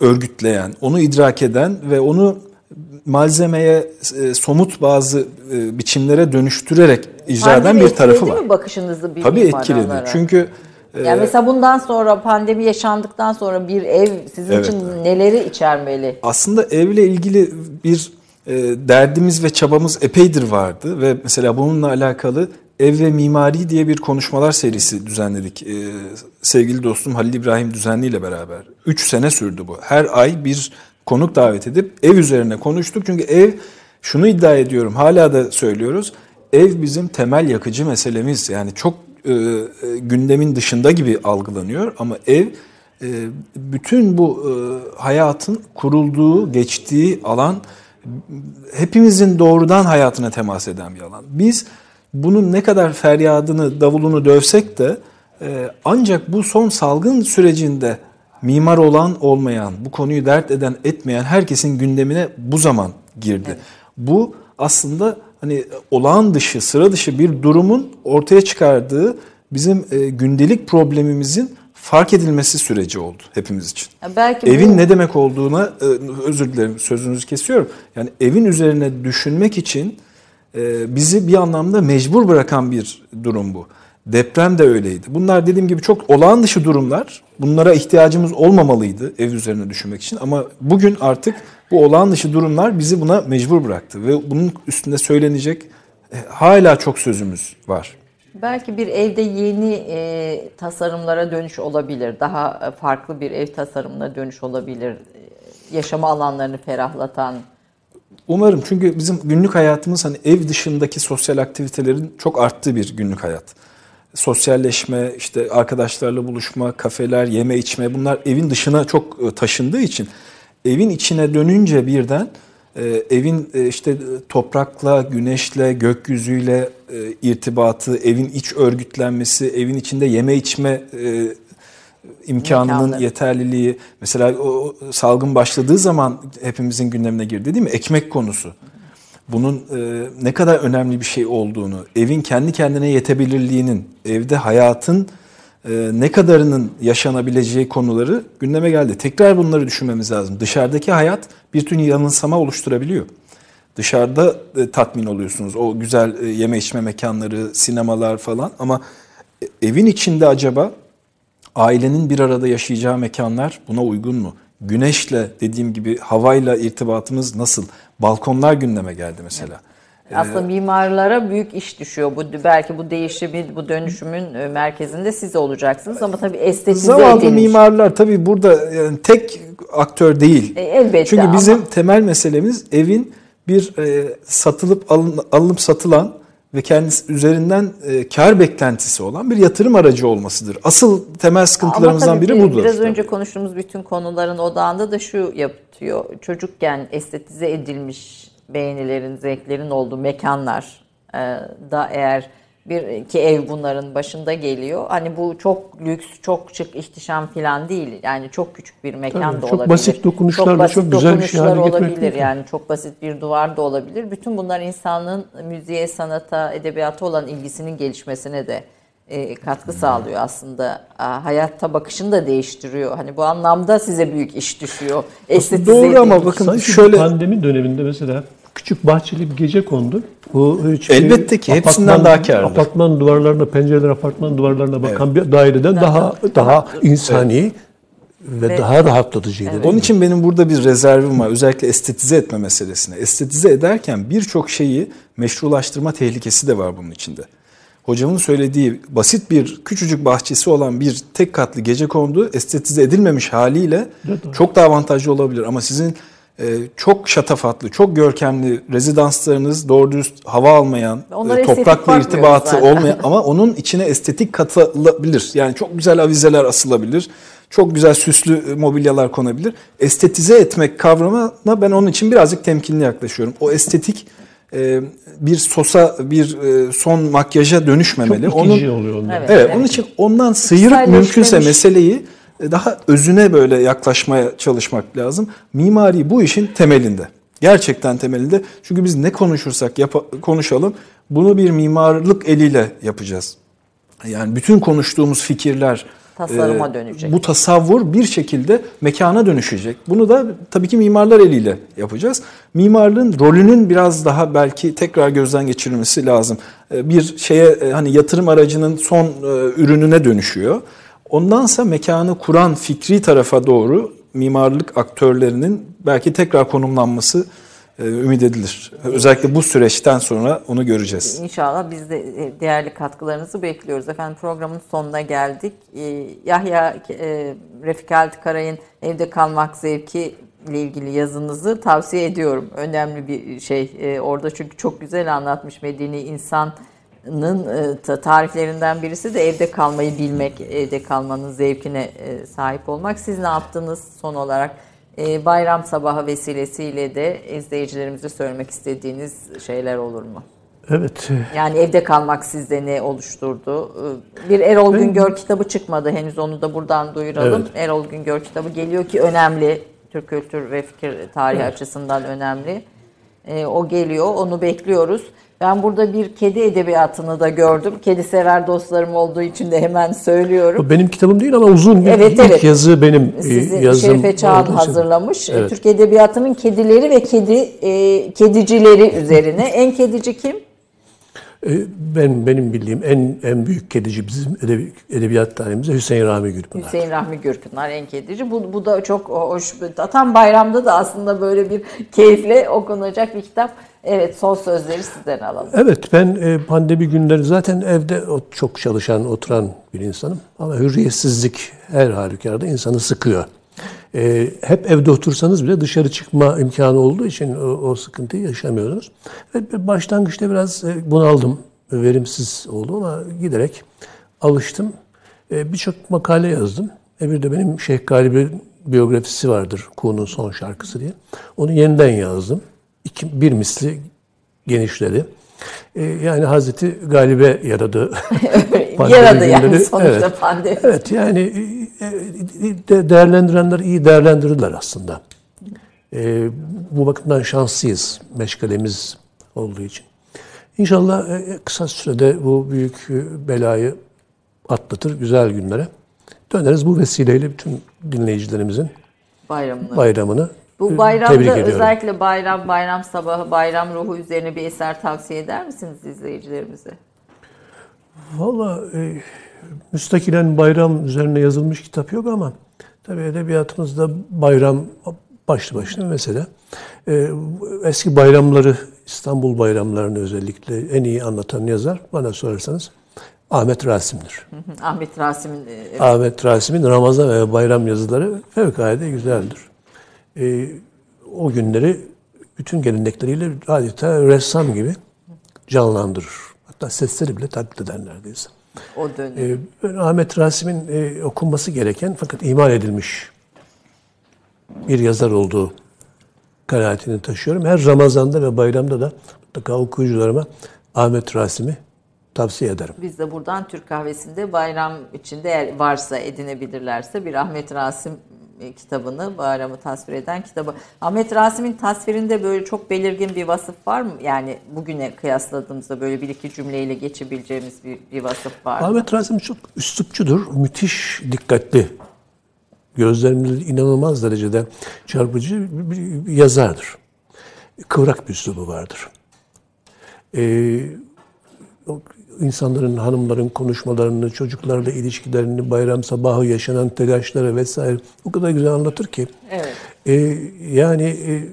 örgütleyen, onu idrak eden ve onu malzemeye e, somut bazı e, biçimlere dönüştürerek icra eden bir tarafı var. mi bakışınızı bir Tabii etkiledi. olarak? Çünkü e, Yani mesela bundan sonra pandemi yaşandıktan sonra bir ev sizin Evet, için neleri içermeli? aslında evle ilgili bir e, derdimiz ve çabamız epeydir vardı ve mesela bununla alakalı ev ve mimari diye bir konuşmalar serisi düzenledik. E, sevgili dostum Halil İbrahim Düzenli ile beraber. 3 sene sürdü bu. Her ay bir konuk davet edip ev üzerine konuştuk. Çünkü ev şunu iddia ediyorum hala da söylüyoruz. Ev bizim temel yakıcı meselemiz. Yani çok e, e, gündemin dışında gibi algılanıyor ama ev e, bütün bu e, hayatın kurulduğu, geçtiği alan hepimizin doğrudan hayatına temas eden bir alan. Biz bunun ne kadar feryadını, davulunu dövsek de e, ancak bu son salgın sürecinde mimar olan olmayan, bu konuyu dert eden etmeyen herkesin gündemine bu zaman girdi. Bu aslında hani olağan dışı, sıra dışı bir durumun ortaya çıkardığı bizim e, gündelik problemimizin fark edilmesi süreci oldu hepimiz için. Ya belki Evin bu- ne demek olduğuna e, özür dilerim sözünüzü kesiyorum. Yani evin üzerine düşünmek için e, bizi bir anlamda mecbur bırakan bir durum bu. Deprem de öyleydi. Bunlar dediğim gibi çok olağan dışı durumlar. Bunlara ihtiyacımız olmamalıydı ev üzerine düşünmek için ama bugün artık bu olağan dışı durumlar bizi buna mecbur bıraktı ve bunun üstünde söylenecek e, hala çok sözümüz var. Belki bir evde yeni e, tasarımlara dönüş olabilir. Daha farklı bir ev tasarımına dönüş olabilir. E, Yaşama alanlarını ferahlatan. Umarım çünkü bizim günlük hayatımız hani ev dışındaki sosyal aktivitelerin çok arttığı bir günlük hayat. sosyalleşme, işte arkadaşlarla buluşma, kafeler, yeme içme bunlar evin dışına çok e, taşındığı için evin içine dönünce birden e, evin e, işte toprakla, güneşle, gökyüzüyle irtibatı, evin iç örgütlenmesi, evin içinde yeme içme imkanının İmkanları. yeterliliği. Mesela o salgın başladığı zaman hepimizin gündemine girdi değil mi? Ekmek konusu bunun e, ne kadar önemli bir şey olduğunu, evin kendi kendine yetebilirliğinin, evde hayatın e, ne kadarının yaşanabileceği konuları gündeme geldi. Tekrar bunları düşünmemiz lazım. Dışarıdaki hayat bir tür yanılsama oluşturabiliyor. Dışarıda e, tatmin oluyorsunuz. O güzel e, yeme içme mekanları, sinemalar falan ama e, evin içinde acaba ailenin bir arada yaşayacağı mekanlar buna uygun mu? Güneşle dediğim gibi havayla irtibatımız nasıl? Balkonlar gündeme geldi mesela. Aslında mimarlara büyük iş düşüyor. Bu belki bu değişimi, bu dönüşümün e, merkezinde siz olacaksınız ama tabii estetize Zavallı edilmiş. mimarlar tabii burada yani tek aktör değil. E, elbette Çünkü bizim ama... temel meselemiz evin bir e, satılıp alın, alınıp satılan ve kendisi üzerinden e, kar beklentisi olan bir yatırım aracı olmasıdır. Asıl temel sıkıntılarımızdan biri budur. Biraz önce konuştuğumuz bütün konuların odağında da şu yapıyor. Çocukken estetize edilmiş beğenilerin, zevklerin olduğu mekanlar e, da eğer bir ki ev bunların başında geliyor. Hani bu çok lüks, çok şık, ihtişam falan değil. Yani çok küçük bir mekan Tabii, da çok olabilir. Çok basit dokunuşlarla çok, basit çok güzel bir şey olabilir. Yani çok basit bir duvar da olabilir. Bütün bunlar insanın müziğe, sanata, edebiyata olan ilgisinin gelişmesine de e, katkı sağlıyor aslında. Hayatta bakışını da değiştiriyor. Hani bu anlamda size büyük iş düşüyor. Estetize Doğru ama bakın şöyle pandemi döneminde mesela küçük bahçeli bir gece kondu. Bu Elbette ki hepsinden daha karlı. Apartman duvarlarına, pencereler apartman duvarlarına bakan evet. bir daireden daha daha insani evet. ve, ve daha rahatlatıcıydı. Evet. Onun için benim burada bir rezervim var. Özellikle estetize etme meselesine. Estetize ederken birçok şeyi meşrulaştırma tehlikesi de var bunun içinde. Hocamın söylediği basit bir küçücük bahçesi olan bir tek katlı gece kondu estetize edilmemiş haliyle evet, çok daha avantajlı olabilir. Ama sizin çok şatafatlı, çok görkemli rezidanslarınız doğru dürüst hava almayan, Onlara toprakla irtibatı zaten. olmayan ama onun içine estetik katılabilir. Yani çok güzel avizeler asılabilir. Çok güzel süslü mobilyalar konabilir. Estetize etmek kavramına ben onun için birazcık temkinli yaklaşıyorum. O estetik e, bir sosa, bir e, son makyaja dönüşmemeli. Çok onun, oluyor onlar. Evet, evet, evet, onun için ondan sıyırıp mümkünse meseleyi daha özüne böyle yaklaşmaya çalışmak lazım. Mimari bu işin temelinde. Gerçekten temelinde. Çünkü biz ne konuşursak yap- konuşalım bunu bir mimarlık eliyle yapacağız. Yani bütün konuştuğumuz fikirler tasarıma e, dönecek. Bu tasavvur bir şekilde mekana dönüşecek. Bunu da tabii ki mimarlar eliyle yapacağız. Mimarlığın rolünün biraz daha belki tekrar gözden geçirilmesi lazım. E, bir şeye e, hani yatırım aracının son e, ürününe dönüşüyor. Ondansa mekanı kuran fikri tarafa doğru mimarlık aktörlerinin belki tekrar konumlanması e, ümit edilir. Özellikle bu süreçten sonra onu göreceğiz. İnşallah biz de e, değerli katkılarınızı bekliyoruz. Efendim programın sonuna geldik. E, Yahya Refik Halit Karay'ın Evde Kalmak Zevki ile ilgili yazınızı tavsiye ediyorum. Önemli bir şey orada çünkü çok güzel anlatmış medeni insan tariflerinden birisi de evde kalmayı bilmek, evde kalmanın zevkine e, sahip olmak. Siz ne yaptınız son olarak? E, bayram sabahı vesilesiyle de izleyicilerimize söylemek istediğiniz şeyler olur mu? Evet. Yani evde kalmak sizde ne oluşturdu? Bir Erol ben... Güngör kitabı çıkmadı henüz onu da buradan duyuralım. Evet. Erol Güngör kitabı geliyor ki önemli. Türk kültür ve fikir tarihi evet. açısından önemli. O geliyor onu bekliyoruz. Ben burada bir kedi edebiyatını da gördüm. Kedi sever dostlarım olduğu için de hemen söylüyorum. Benim kitabım değil ama uzun bir evet, evet. yazı benim e, Sizi yazım. Şerife Çağan hazırlamış. Evet. Türk Edebiyatı'nın kedileri ve kedi e, kedicileri üzerine. En kedici kim? E, ben benim bildiğim en en büyük kedici bizim edebi, edebiyat tarihimizde Hüseyin Rahmi Gürpınar. Hüseyin Rahmi Gürpınar en kedici. Bu, bu da çok hoş. Tam bayramda da aslında böyle bir keyifle okunacak bir kitap. Evet son sözleri sizden alalım. Evet ben e, pandemi günleri zaten evde çok çalışan, oturan bir insanım. Ama hürriyetsizlik her halükarda insanı sıkıyor. E, hep evde otursanız bile dışarı çıkma imkanı olduğu için o, o sıkıntıyı yaşamıyoruz. Ve başlangıçta biraz e, bunaldım, verimsiz oldu ama giderek alıştım. E, Birçok makale yazdım. E bir de benim Şeyh Galip'in biyografisi vardır. Kuğu'nun son şarkısı diye. Onu yeniden yazdım. İki, bir misli genişledi. E, yani Hazreti Galip'e yaradı. Yaradı yani sonuçta evet. pandemi. Evet yani e, de değerlendirenler iyi değerlendirdiler aslında. E, bu bakımdan şanslıyız meşgalemiz olduğu için. İnşallah e, kısa sürede bu büyük e, belayı atlatır güzel günlere. Döneriz bu vesileyle bütün dinleyicilerimizin bayramını, bayramını bu e, bayramda özellikle bayram, bayram sabahı, bayram ruhu üzerine bir eser tavsiye eder misiniz izleyicilerimize? Valla e, müstakilen bayram üzerine yazılmış kitap yok ama tabii edebiyatımızda bayram başlı başına mesela. E, eski bayramları, İstanbul bayramlarını özellikle en iyi anlatan yazar bana sorarsanız Ahmet Rasim'dir. Ahmet Rasim'in e, evet. Ahmet Rasim'in Ramazan ve bayram yazıları fevkalade güzeldir. E, o günleri bütün gelenekleriyle adeta ressam gibi canlandırır. Hatta sesleri bile taklit eder neredeyse. O dönem. E, Ahmet Rasim'in e, okunması gereken fakat imal edilmiş bir yazar olduğu kanaatini taşıyorum. Her Ramazan'da ve bayramda da mutlaka okuyucularıma Ahmet Rasim'i tavsiye ederim. Biz de buradan Türk kahvesinde bayram içinde eğer varsa edinebilirlerse bir Ahmet Rasim kitabını, bayramı tasvir eden kitabı. Ahmet Rasim'in tasvirinde böyle çok belirgin bir vasıf var mı? Yani bugüne kıyasladığımızda böyle bir iki cümleyle geçebileceğimiz bir, bir vasıf var mı? Ahmet Rasim çok üslupçudur, müthiş dikkatli. Gözlerimde inanılmaz derecede çarpıcı bir yazardır. Kıvrak bir üslubu vardır. Ee, insanların, hanımların konuşmalarını, çocuklarla ilişkilerini, bayram sabahı yaşanan telaşları vesaire o kadar güzel anlatır ki. Evet. E, yani e,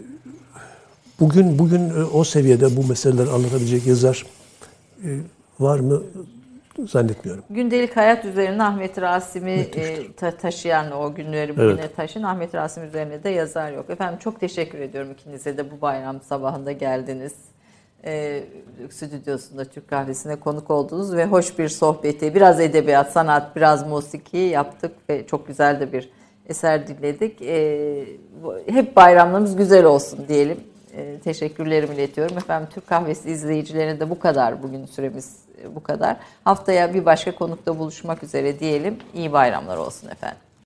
bugün bugün e, o seviyede bu meseleleri anlatabilecek yazar e, var mı zannetmiyorum. Gündelik hayat üzerine Ahmet Rasim'i e, ta- taşıyan o günleri bugüne evet. taşıyan Ahmet Rasim üzerine de yazar yok. Efendim çok teşekkür ediyorum ikinize de bu bayram sabahında geldiniz e, stüdyosunda Türk kahvesine konuk oldunuz ve hoş bir sohbeti, biraz edebiyat, sanat, biraz musiki yaptık ve çok güzel de bir eser dinledik. E, hep bayramlarımız güzel olsun diyelim. E, teşekkürlerimi iletiyorum. Efendim Türk kahvesi izleyicilerine de bu kadar bugün süremiz bu kadar. Haftaya bir başka konukta buluşmak üzere diyelim. İyi bayramlar olsun efendim.